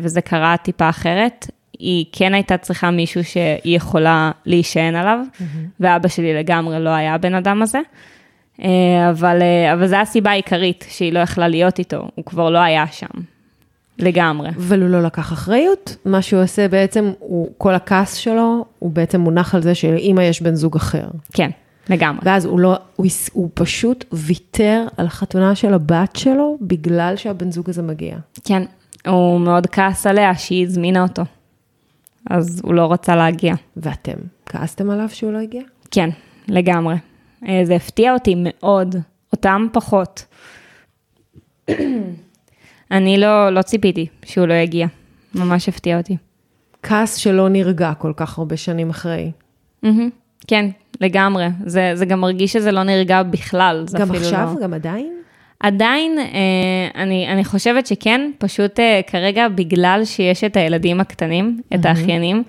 וזה קרה טיפה אחרת. היא כן הייתה צריכה מישהו שהיא יכולה להישען עליו, ואבא שלי לגמרי לא היה הבן אדם הזה. אה, אבל, אה, אבל זו הסיבה העיקרית שהיא לא יכלה להיות איתו, הוא כבר לא היה שם. לגמרי. אבל הוא לא לקח אחריות, מה שהוא עושה בעצם, הוא, כל הכעס שלו, הוא בעצם מונח על זה שלאמא יש בן זוג אחר. כן, לגמרי. ואז הוא לא, הוא, הוא פשוט ויתר על החתונה של הבת שלו, בגלל שהבן זוג הזה מגיע. כן, הוא מאוד כעס עליה שהיא הזמינה אותו. אז הוא לא רצה להגיע. ואתם, כעסתם עליו שהוא לא הגיע? כן, לגמרי. אה, זה הפתיע אותי מאוד, אותם פחות. אני לא, לא ציפיתי שהוא לא יגיע, ממש הפתיע אותי. כעס שלא נרגע כל כך הרבה שנים אחרי. מהמם, כן, לגמרי. זה, זה גם מרגיש שזה לא נרגע בכלל. גם עכשיו, לא... גם עדיין? עדיין, אה, אני, אני חושבת שכן, פשוט אה, כרגע בגלל שיש את הילדים הקטנים, את האחיינים,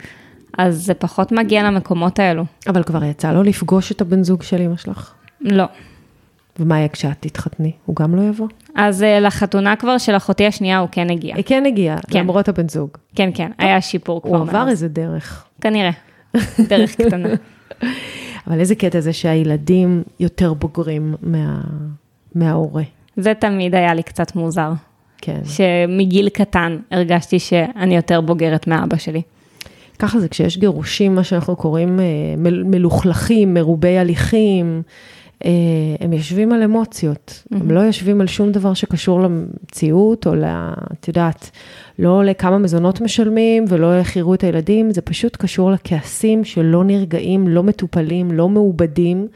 אז זה פחות מגיע למקומות האלו. אבל כבר יצא לו לפגוש את הבן זוג של אמא שלך. לא. ומה יהיה כשאת תתחתני? הוא גם לא יבוא? אז אה, לחתונה כבר של אחותי השנייה הוא כן הגיע. כן הגיעה, כן. למרות הבן זוג. כן, כן, היה שיפור כבר הוא עבר מאז. איזה דרך. כנראה, דרך קטנה. אבל איזה קטע זה שהילדים יותר בוגרים מה... מההורה. זה תמיד היה לי קצת מוזר, כן. שמגיל קטן הרגשתי שאני יותר בוגרת מאבא שלי. ככה זה כשיש גירושים, מה שאנחנו קוראים אה, מל- מלוכלכים, מרובי הליכים, אה, הם יושבים על אמוציות, הם לא יושבים על שום דבר שקשור למציאות, או ל... את יודעת, לא לכמה מזונות משלמים ולא איך יראו את הילדים, זה פשוט קשור לכעסים שלא נרגעים, לא מטופלים, לא מעובדים.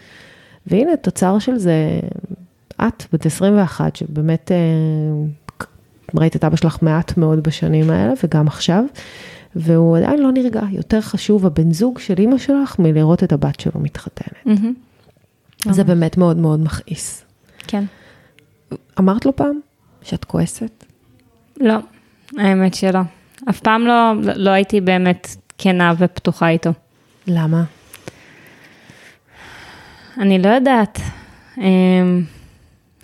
והנה, תוצר של זה, את, בת 21, שבאמת אה, ראית את אבא שלך מעט מאוד בשנים האלה, וגם עכשיו, והוא עדיין לא נרגע. יותר חשוב הבן זוג של אימא שלך מלראות את הבת שלו מתחתנת. מהמם. זה באמת מאוד מאוד מכעיס. כן. אמרת לו פעם שאת כועסת? לא, האמת שלא. אף פעם לא, לא הייתי באמת כנה ופתוחה איתו. למה? אני לא יודעת.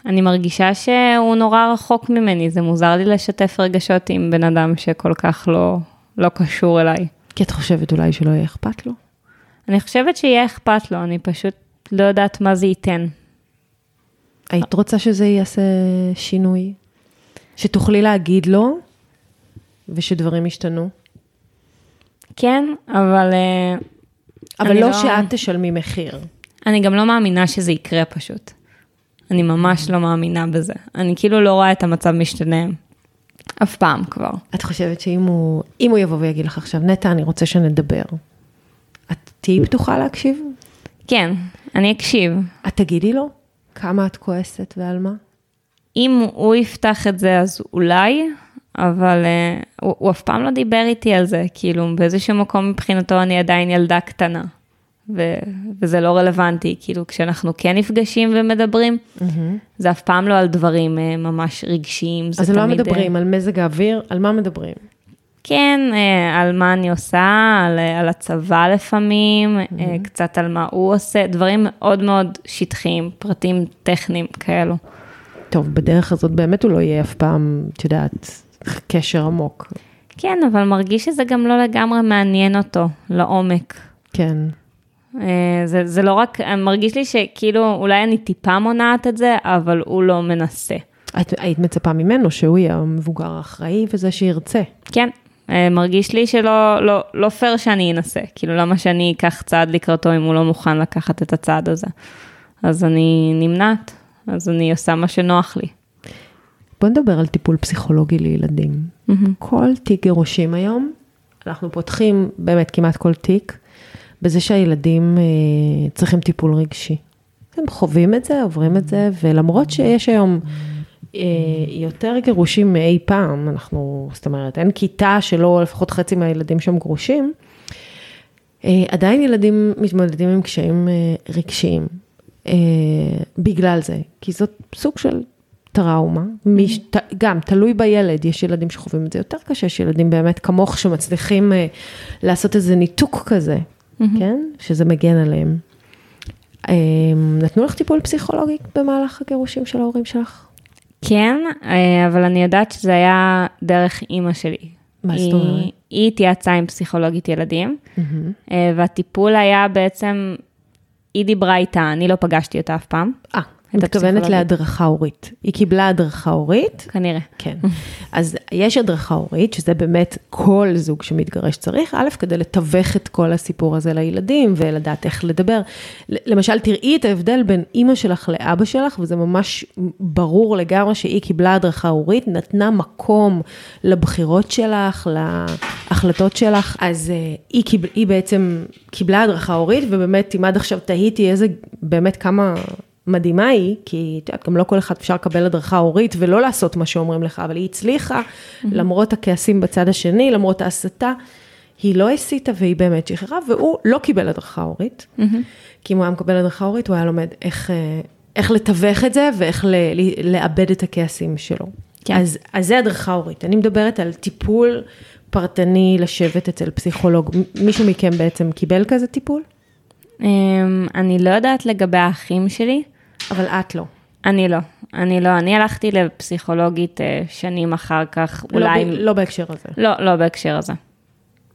אני מרגישה שהוא נורא רחוק ממני, זה מוזר לי לשתף רגשות עם בן אדם שכל כך לא, לא קשור אליי. כי את חושבת אולי שלא יהיה אכפת לו? אני חושבת שיהיה אכפת לו, אני פשוט לא יודעת מה זה ייתן. היית רוצה שזה יעשה שינוי? שתוכלי להגיד לו ושדברים ישתנו? כן, אבל אה, אבל לא לא- שאת תשלמי מחיר. אני גם לא מאמינה שזה יקרה פשוט. אני ממש לא מאמינה בזה. אני כאילו לא רואה את המצב משתנה אף פעם כבר. את חושבת שאם הוא, הוא יבוא ויגיד לך עכשיו, נטע, אני רוצה שנדבר, את תהיי פתוחה להקשיב? כן, אני אקשיב. את תגידי לו כמה את כועסת ועל מה? אם הוא יפתח את זה אז אולי, אבל uh, הוא, הוא אף פעם לא דיבר איתי על זה, כאילו באיזשהו מקום מבחינתו אני עדיין ילדה קטנה. ו- וזה לא רלוונטי, כאילו כשאנחנו כן נפגשים ומדברים, זה אף פעם לא על דברים uh, ממש רגשיים, זה אז על מה תמיד... אה, מדברים? על מזג האוויר? על מה מדברים? כן, אה, על מה אני עושה, על, אה, על הצבא לפעמים, אה, קצת על מה הוא עושה, דברים מאוד מאוד שטחיים, פרטים טכניים כאלו. טוב, בדרך הזאת באמת הוא לא יהיה אף פעם, את יודעת, קשר עמוק. כן, אבל מרגיש שזה גם לא לגמרי מעניין אותו, לעומק. כן. אה, זה, זה לא רק, אה, מרגיש לי שכאילו, אולי אני טיפה מונעת את זה, אבל הוא לא מנסה. את היית מצפה ממנו שהוא יהיה המבוגר האחראי וזה שירצה. כן, אה, מרגיש לי שלא לא, לא פייר שאני אנסה, כאילו למה שאני אקח צעד לקראתו אם הוא לא מוכן לקחת את הצעד הזה. אז אני נמנעת, אז אני עושה מה שנוח לי. בוא נדבר על טיפול פסיכולוגי לילדים. כל תיק גירושים היום, אנחנו פותחים באמת כמעט כל תיק, בזה שהילדים אה, צריכים טיפול רגשי. הם חווים את זה, עוברים את זה, ולמרות שיש היום אה, יותר גירושים מאי פעם, אנחנו, זאת אומרת, אין כיתה שלא לפחות חצי מהילדים שם גרושים, אה, עדיין ילדים מתמודדים עם קשיים רגשיים בגלל זה, כי זאת סוג של טראומה, מש, ת, גם תלוי בילד, יש ילדים שחווים את זה יותר קשה, יש ילדים באמת כמוך שמצליחים לעשות איזה ניתוק כזה, כן? שזה מגן עליהם. אה, נתנו לך טיפול פסיכולוגי במהלך הגירושים של ההורים שלך? כן, אה, אבל אני יודעת שזה היה דרך אימא שלי. מה זאת אומרת? היא התייעצה עם פסיכולוגית ילדים, אה, והטיפול היה בעצם, היא דיברה איתה, אני לא פגשתי אותה אף פעם. אה, את מתכוונת. להדרכה הורית. היא קיבלה הדרכה הורית, כנראה. כן. אז יש הדרכה הורית, שזה באמת כל זוג שמתגרש צריך, א', כדי לתווך את כל הסיפור הזה לילדים ולדעת איך לדבר. למשל, תראי את ההבדל בין אימא שלך לאבא שלך, וזה ממש ברור לגמרי שהיא קיבלה הדרכה הורית, נתנה מקום לבחירות שלך, להחלטות שלך. אז uh, היא, קיב, היא בעצם קיבלה הדרכה הורית, ובאמת, אם עד עכשיו תהיתי איזה, באמת כמה... מדהימה היא, כי את יודעת, גם לא כל אחד אפשר לקבל הדרכה הורית ולא לעשות מה שאומרים לך, אבל היא הצליחה, למרות הכעסים בצד השני, למרות ההסתה, היא לא הסיתה והיא באמת שחררה, והוא לא קיבל הדרכה הורית, כי אם הוא היה מקבל הדרכה הורית, הוא היה לומד איך, אה, איך לתווך את זה ואיך ל, ל, לאבד את הכעסים שלו. כן. אז, אז זה הדרכה הורית. אני מדברת על טיפול פרטני לשבת אצל פסיכולוג. מישהו מכם בעצם קיבל כזה טיפול? אמ, אני לא יודעת לגבי האחים שלי, אבל את לא. אני לא. אני לא, אני הלכתי לפסיכולוגית אה, שנים אחר כך, אולי... לא, ב, לא בהקשר הזה. לא, לא בהקשר הזה.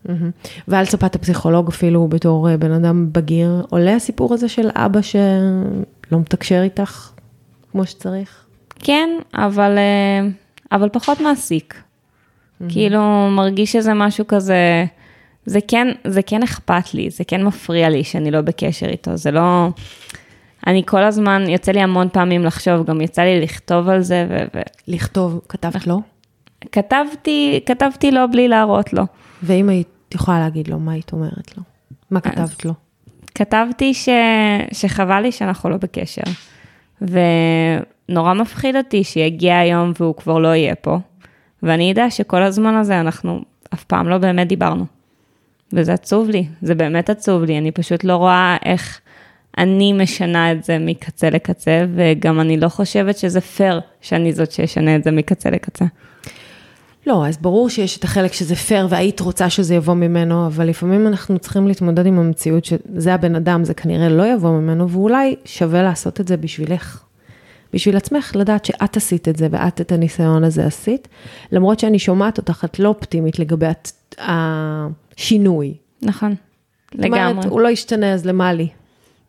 מהמם. ועל ספת הפסיכולוג אפילו בתור אה, בן אדם בגיר, עולה הסיפור הזה של אבא שלא מתקשר איתך כמו שצריך? כן, אבל, אה, אבל פחות מעסיק. כאילו, מרגיש שזה משהו כזה, זה כן, זה כן אכפת לי, זה כן מפריע לי שאני לא בקשר איתו, זה לא... אני כל הזמן, יוצא לי המון פעמים לחשוב, גם יצא לי לכתוב על זה, ו- לכתוב, כתבת לו? וכתבתי, כתבתי לו בלי להראות לו. ואם היית יכולה להגיד לו, מה היית אומרת לו? מה כתבת לו? כתבתי ש... שחבל לי שאנחנו לא בקשר. ונורא מפחיד אותי שיגיע היום והוא כבר לא יהיה פה. ואני אדע שכל הזמן הזה אנחנו אף פעם לא באמת דיברנו. וזה עצוב לי, זה באמת עצוב לי, אני פשוט לא רואה איך אני משנה את זה מקצה לקצה, וגם אני לא חושבת שזה פייר שאני זאת שישנה את זה מקצה לקצה. לא, אז ברור שיש את החלק שזה פייר והיית רוצה שזה יבוא ממנו, אבל לפעמים אנחנו צריכים להתמודד עם המציאות שזה הבן אדם, זה כנראה לא יבוא ממנו, ואולי שווה לעשות את זה בשבילך. בשביל עצמך, לדעת שאת עשית את זה ואת את הניסיון הזה עשית, למרות שאני שומעת אותך, את לא אופטימית לגבי השינוי. נכון, זאת אומרת, לגמרי. הוא לא ישתנה, אז למה לי?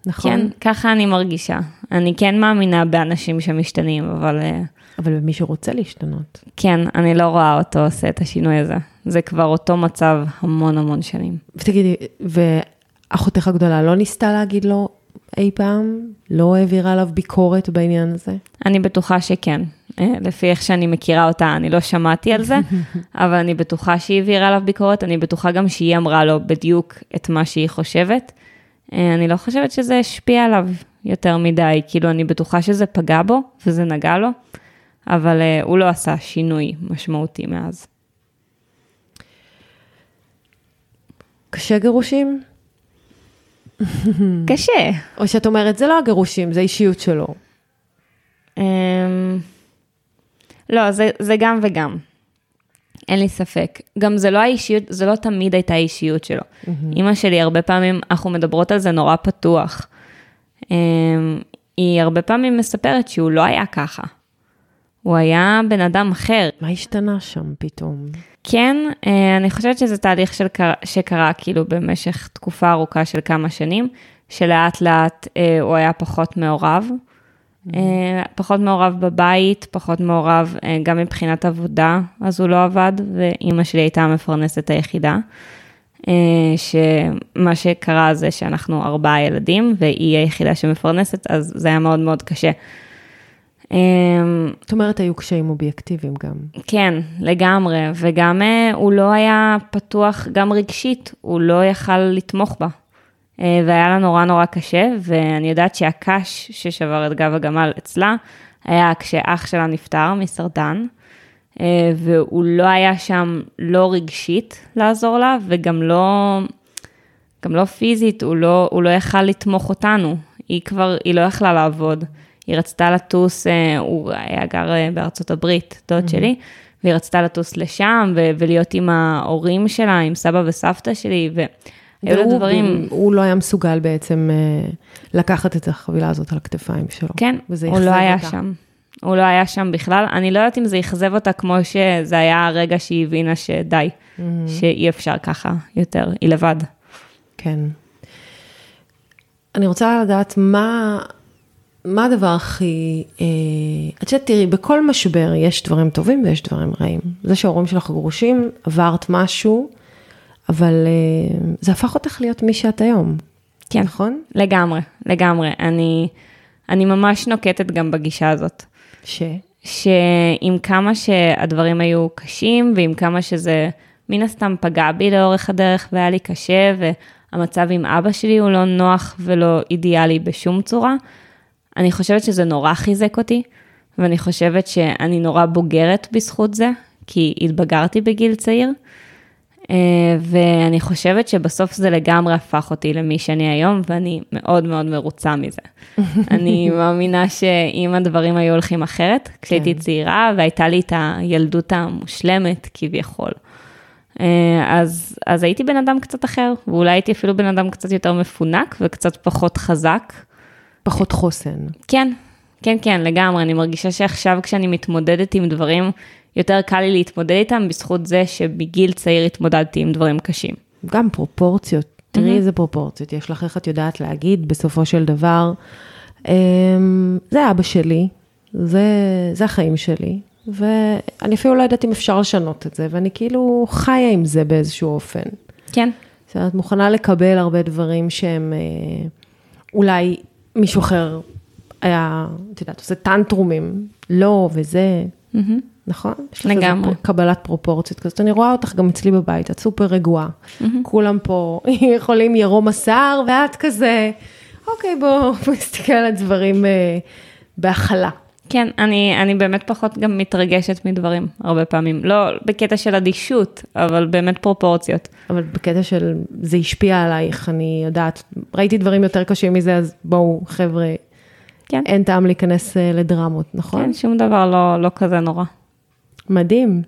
נכון? כן, ככה אני מרגישה. אני כן מאמינה באנשים שמשתנים, אבל אה, אבל במי שרוצה להשתנות. כן, אני לא רואה אותו עושה את השינוי הזה. זה כבר אותו מצב המון המון שנים. ותגידי, ואחותך הגדולה לא ניסתה להגיד לו אי פעם? לא העבירה עליו ביקורת בעניין הזה? אני בטוחה שכן. אה, לפי איך שאני מכירה אותה, אני לא שמעתי על זה, אבל אני בטוחה שהיא העבירה עליו ביקורת, אני בטוחה גם שהיא אמרה לו בדיוק את מה שהיא חושבת. אה, אני לא חושבת שזה השפיע עליו יותר מדי, כאילו אני בטוחה שזה פגע בו וזה נגע לו, אבל אה, הוא לא עשה שינוי משמעותי מאז. קשה גירושים? קשה. או שאת אומרת, זה לא הגירושים, זה האישיות שלו. אמ, לא, זה, זה גם וגם. אין לי ספק. גם זה לא האישיות, זה לא תמיד הייתה האישיות שלו. אימא שלי, הרבה פעמים, אנחנו מדברות על זה נורא פתוח. אמ, היא הרבה פעמים מספרת שהוא לא היה ככה. הוא היה בן אדם אחר. מה השתנה שם פתאום? כן, אה, אני חושבת שזה תהליך של, קר- שקרה כאילו במשך תקופה ארוכה של כמה שנים, שלאט לאט אה, הוא היה פחות מעורב. אה, פחות מעורב בבית, פחות מעורב אה, גם מבחינת עבודה, אז הוא לא עבד, ואימא שלי הייתה המפרנסת היחידה. אה, שמה שקרה זה שאנחנו ארבעה ילדים, והיא היחידה שמפרנסת, אז זה היה מאוד מאוד קשה. זאת אומרת, היו קשיים אובייקטיביים גם. כן, לגמרי, וגם הוא לא היה פתוח גם רגשית, הוא לא יכל לתמוך בה. אה, והיה לה נורא נורא קשה, ואני יודעת שהקש ששבר את גב הגמל אצלה, היה כשאח שלה נפטר מסרטן, אה, והוא לא היה שם לא רגשית לעזור לה, וגם לא, גם לא פיזית, הוא לא, הוא לא יכל לתמוך אותנו. היא כבר, היא לא יכלה לעבוד. היא רצתה לטוס, אה, הוא היה גר בארצות הברית, דוד שלי, והיא רצתה לטוס לשם ו- ולהיות עם ההורים שלה, עם סבא וסבתא שלי, והיו לה והוא- דברים, הוא לא היה מסוגל בעצם אה, לקחת את החבילה הזאת על הכתפיים שלו. כן, הוא לא היה אותה. שם. הוא לא היה שם בכלל. אני לא יודעת אם זה אכזב אותה כמו שזה היה הרגע שהיא הבינה שדי, mm-hmm. שאי אפשר ככה יותר, היא לבד. כן. אני רוצה לדעת מה, מה הדבר הכי... אה, את יודעת, תראי, בכל משבר יש דברים טובים ויש דברים רעים. זה שההורים שלך גרושים, עברת משהו, אבל אה, זה הפך אותך להיות מי שאת היום. כן. נכון? לגמרי, לגמרי. אני, אני ממש נוקטת גם בגישה הזאת. ש? שעם כמה שהדברים היו קשים, ועם כמה שזה מן הסתם פגע בי לאורך הדרך והיה לי קשה, והמצב עם אבא שלי הוא לא נוח ולא אידיאלי בשום צורה, אני חושבת שזה נורא חיזק אותי, ואני חושבת שאני נורא בוגרת בזכות זה, כי התבגרתי בגיל צעיר. אה, ואני חושבת שבסוף זה לגמרי הפך אותי למי שאני היום, ואני מאוד מאוד מרוצה מזה. אני מאמינה שאם הדברים היו הולכים אחרת, כשהייתי כן. צעירה והייתה לי את הילדות המושלמת כביכול, אה, אז, אז הייתי בן אדם קצת אחר, ואולי הייתי אפילו בן אדם קצת יותר מפונק וקצת פחות חזק. פחות חוסן. כן, כן, כן, לגמרי. אני מרגישה שעכשיו כשאני מתמודדת עם דברים, יותר קל לי להתמודד איתם בזכות זה שבגיל צעיר התמודדתי עם דברים קשים. גם פרופורציות, תראי mm-hmm. איזה פרופורציות יש לך, איך את יודעת להגיד בסופו של דבר, אמ, זה אבא שלי, זה, זה החיים שלי, ואני אפילו לא יודעת אם אפשר לשנות את זה, ואני כאילו חיה עם זה באיזשהו אופן. כן. זאת אומרת, מוכנה לקבל הרבה דברים שהם אה, אולי מישהו אחר היה, את יודעת, עושה טנטרומים, לא, וזה, mm-hmm. נכון? לגמרי. קבלת פרופורציות כזאת. אני רואה אותך גם אצלי בבית, את סופר רגועה. Mm-hmm. כולם פה יכולים ירום השיער, ואת כזה, אוקיי, בואו נסתכל על הדברים אה, בהכלה. כן, אני, אני באמת פחות גם מתרגשת מדברים, הרבה פעמים. לא בקטע של אדישות, אבל באמת פרופורציות. אבל בקטע של זה השפיע עלייך, אני יודעת, ראיתי דברים יותר קשים מזה, אז בואו, חבר'ה, כן. אין טעם להיכנס אה, לדרמות, נכון? כן, שום דבר לא, לא כזה נורא. מדהים.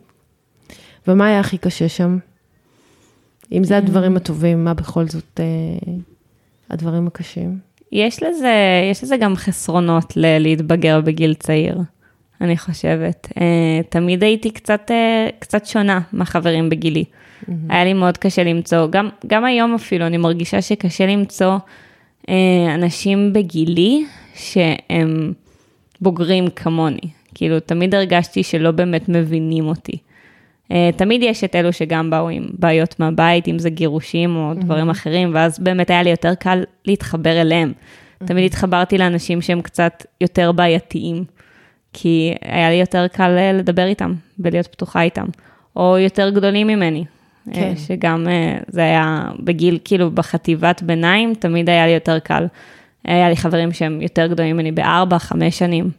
ומה היה הכי קשה שם? אם זה הדברים הטובים, מה בכל זאת אה, הדברים הקשים? יש לזה, יש לזה גם חסרונות ל- להתבגר בגיל צעיר, אני חושבת. Uh, תמיד הייתי קצת, uh, קצת שונה מהחברים בגילי. Mm-hmm. היה לי מאוד קשה למצוא, גם, גם היום אפילו, אני מרגישה שקשה למצוא uh, אנשים בגילי שהם בוגרים כמוני. כאילו, תמיד הרגשתי שלא באמת מבינים אותי. Uh, תמיד יש את אלו שגם באו עם בעיות מהבית, אם זה גירושים או דברים. אחרים, ואז באמת היה לי יותר קל להתחבר אליהם. תמיד התחברתי לאנשים שהם קצת יותר בעייתיים, כי היה לי יותר קל אה, לדבר איתם ולהיות פתוחה איתם, או יותר גדולים ממני. אה, כן. שגם זה היה בגיל, כאילו בחטיבת ביניים, תמיד היה לי יותר קל. היה לי חברים שהם יותר גדולים ממני בארבע, חמש שנים.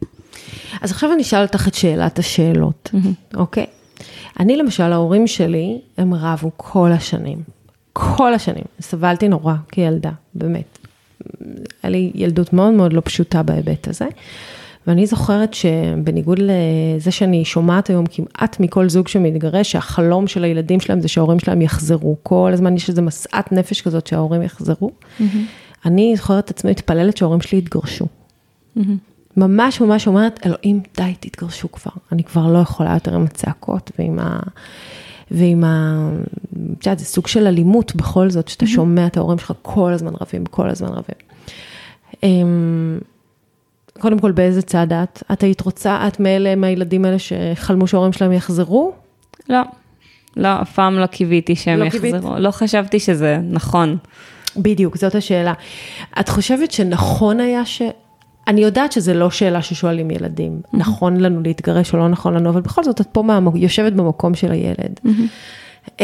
אז עכשיו אני אשאל אותך את שאלת השאלות, אוקיי? אני למשל, ההורים שלי, הם רבו כל השנים. כל השנים. סבלתי נורא כילדה, באמת. היה לי ילדות מאוד מאוד לא פשוטה בהיבט הזה. ואני זוכרת שבניגוד לזה שאני שומעת היום כמעט מכל זוג שמתגרש, שהחלום של הילדים שלהם זה שההורים שלהם יחזרו. כל הזמן יש איזו משאת נפש כזאת שההורים יחזרו. Mm-hmm. אני זוכרת את עצמי מתפללת שההורים שלי יתגרשו. Mm-hmm. ממש ממש אומרת, אלוהים, די, תתגרשו כבר. אני כבר לא יכולה יותר עם הצעקות ועם ה... ועם ה... את יודעת, זה סוג של אלימות בכל זאת, שאתה שומע את ההורים שלך כל הזמן רבים, כל הזמן רבים. אמ, קודם כל, באיזה צד את? את היית רוצה, את מאלה, מהילדים האלה שחלמו שההורים שלהם יחזרו? לא, לא, אף פעם לא קיוויתי שהם לא יחזרו. קיווית? לא חשבתי שזה נכון. בדיוק, זאת השאלה. את חושבת שנכון היה ש... אני יודעת שזו לא שאלה ששואלים ילדים, mm-hmm. נכון לנו להתגרש או לא נכון לנו, אבל בכל זאת את פה מה, יושבת במקום של הילד. Mm-hmm.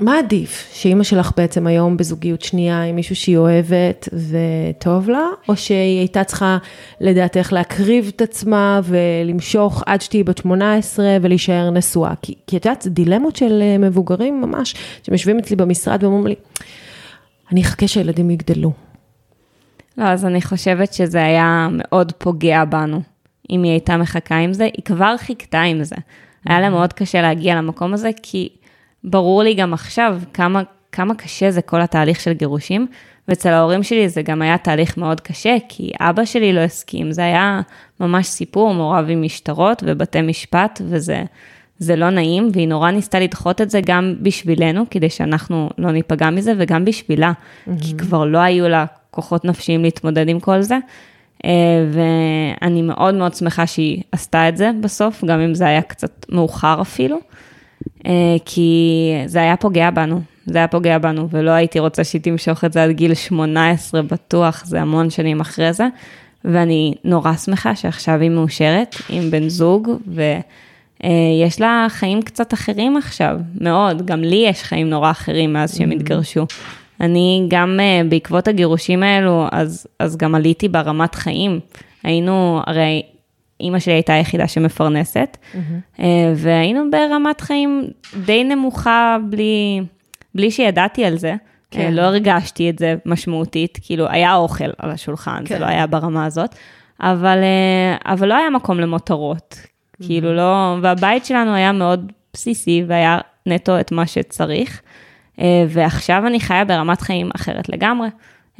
מה עדיף, שאימא שלך בעצם היום בזוגיות שנייה עם מישהו שהיא אוהבת וטוב לה, או שהיא הייתה צריכה לדעתך להקריב את עצמה ולמשוך עד שתהיי בת 18 ולהישאר נשואה? כי, כי את יודעת, זה דילמות של אה, מבוגרים ממש, שהם יושבים אצלי במשרד ואומרים לי, אני אחכה שהילדים יגדלו. לא, אז אני חושבת שזה היה מאוד פוגע בנו, אם היא הייתה מחכה עם זה. היא כבר חיכתה עם זה. היה לה mm-hmm. מאוד קשה להגיע למקום הזה, כי ברור לי גם עכשיו כמה, כמה קשה זה כל התהליך של גירושים, ואצל ההורים שלי זה גם היה תהליך מאוד קשה, כי אבא שלי לא הסכים, זה היה ממש סיפור מעורב עם משטרות ובתי משפט, וזה זה לא נעים, והיא נורא ניסתה לדחות את זה גם בשבילנו, כדי שאנחנו לא ניפגע מזה, וגם בשבילה, mm-hmm. כי כבר לא היו לה כוחות נפשיים להתמודד עם כל זה. אה, ואני מאוד מאוד שמחה שהיא עשתה את זה בסוף, גם אם זה היה קצת מאוחר אפילו, אה, כי זה היה פוגע בנו, זה היה פוגע בנו, ולא הייתי רוצה שהיא תמשוך את זה עד גיל 18 בטוח, זה המון שנים אחרי זה, ואני נורא שמחה שעכשיו היא מאושרת עם בן זוג, ויש לה חיים קצת אחרים עכשיו, מאוד, גם לי יש חיים נורא אחרים מאז שהם mm-hmm. אני גם uh, בעקבות הגירושים האלו, אז, אז גם עליתי ברמת חיים. היינו, הרי אימא שלי הייתה היחידה שמפרנסת, mm-hmm. והיינו ברמת חיים די נמוכה בלי, בלי שידעתי על זה. כן. Uh, לא הרגשתי את זה משמעותית, כאילו היה אוכל על השולחן, כן. זה לא היה ברמה הזאת, אבל, אבל לא היה מקום למותרות. Mm-hmm. כאילו לא, והבית שלנו היה מאוד בסיסי והיה נטו את מה שצריך. אה, ועכשיו אני חיה ברמת חיים אחרת לגמרי,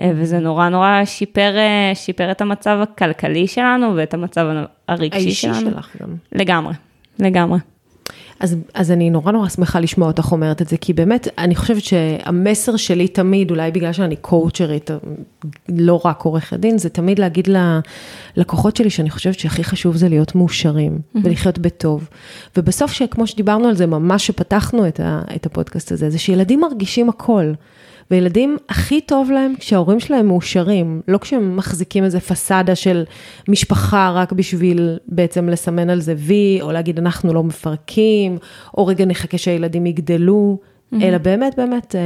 אה, וזה נורא נורא שיפר, אה, שיפר את המצב הכלכלי שלנו ואת המצב הרגשי שלנו. האישי שלך גם. לגמרי, לגמרי. אז, אז אני נורא נורא שמחה לשמוע אותך אומרת את זה, כי באמת, אני חושבת שהמסר שלי תמיד, אולי בגלל שאני קואוצ'רית, לא רק עורכת דין, זה תמיד להגיד ללקוחות שלי שאני חושבת שהכי חשוב זה להיות מאושרים, mm-hmm. ולחיות בטוב. ובסוף, שכמו שדיברנו על זה, ממש שפתחנו את, ה, את הפודקאסט הזה, זה שילדים מרגישים הכל. וילדים הכי טוב להם כשההורים שלהם מאושרים, לא כשהם מחזיקים איזה פסאדה של משפחה רק בשביל בעצם לסמן על זה וי, או להגיד אנחנו לא מפרקים, או רגע נחכה שהילדים יגדלו, mm-hmm. אלא באמת באמת, אה,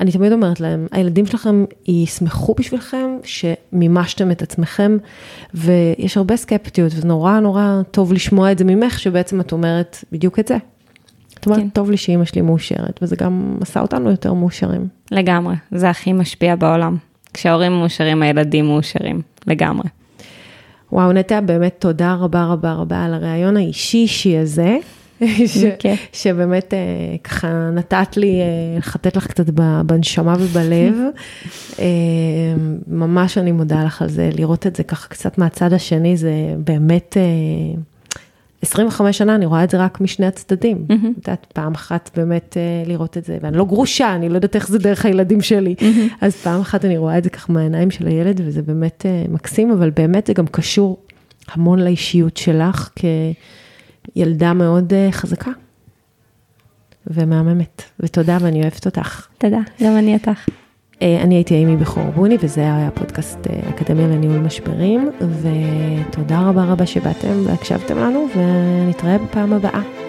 אני תמיד אומרת להם, הילדים שלכם ישמחו בשבילכם שמימשתם את עצמכם, ויש הרבה סקפטיות, ונורא נורא טוב לשמוע את זה ממך, שבעצם את אומרת בדיוק את זה. זאת אומרת, כן. טוב לי שאימא שלי מאושרת, וזה גם עשה אותנו יותר מאושרים. לגמרי, זה הכי משפיע בעולם. כשההורים מאושרים, הילדים מאושרים, לגמרי. וואו, נטע, באמת תודה רבה רבה רבה על הריאיון האישי-אישי הזה. ש, שבאמת אה, ככה נתת לי אה, לחטט לך קצת בנשמה ובלב. אה, ממש אני מודה לך על זה, לראות את זה ככה קצת מהצד השני, זה באמת 25 שנה אני רואה את זה רק משני הצדדים. Mm-hmm. את יודעת, פעם אחת באמת uh, לראות את זה, ואני לא גרושה, אני לא יודעת איך זה דרך הילדים שלי. Mm-hmm. אז פעם אחת אני רואה את זה ככה מהעיניים של הילד, וזה באמת uh, מקסים, אבל באמת זה גם קשור המון לאישיות שלך כילדה מאוד uh, חזקה ומהממת. ותודה, ואני אוהבת אותך. תודה, גם אני אותך. אה, אני הייתי אימי בכור בוני, וזה היה פודקאסט אה, אקדמיה לניהול משברים, ותודה רבה רבה שבאתם והקשבתם לנו, ונתראה בפעם הבאה.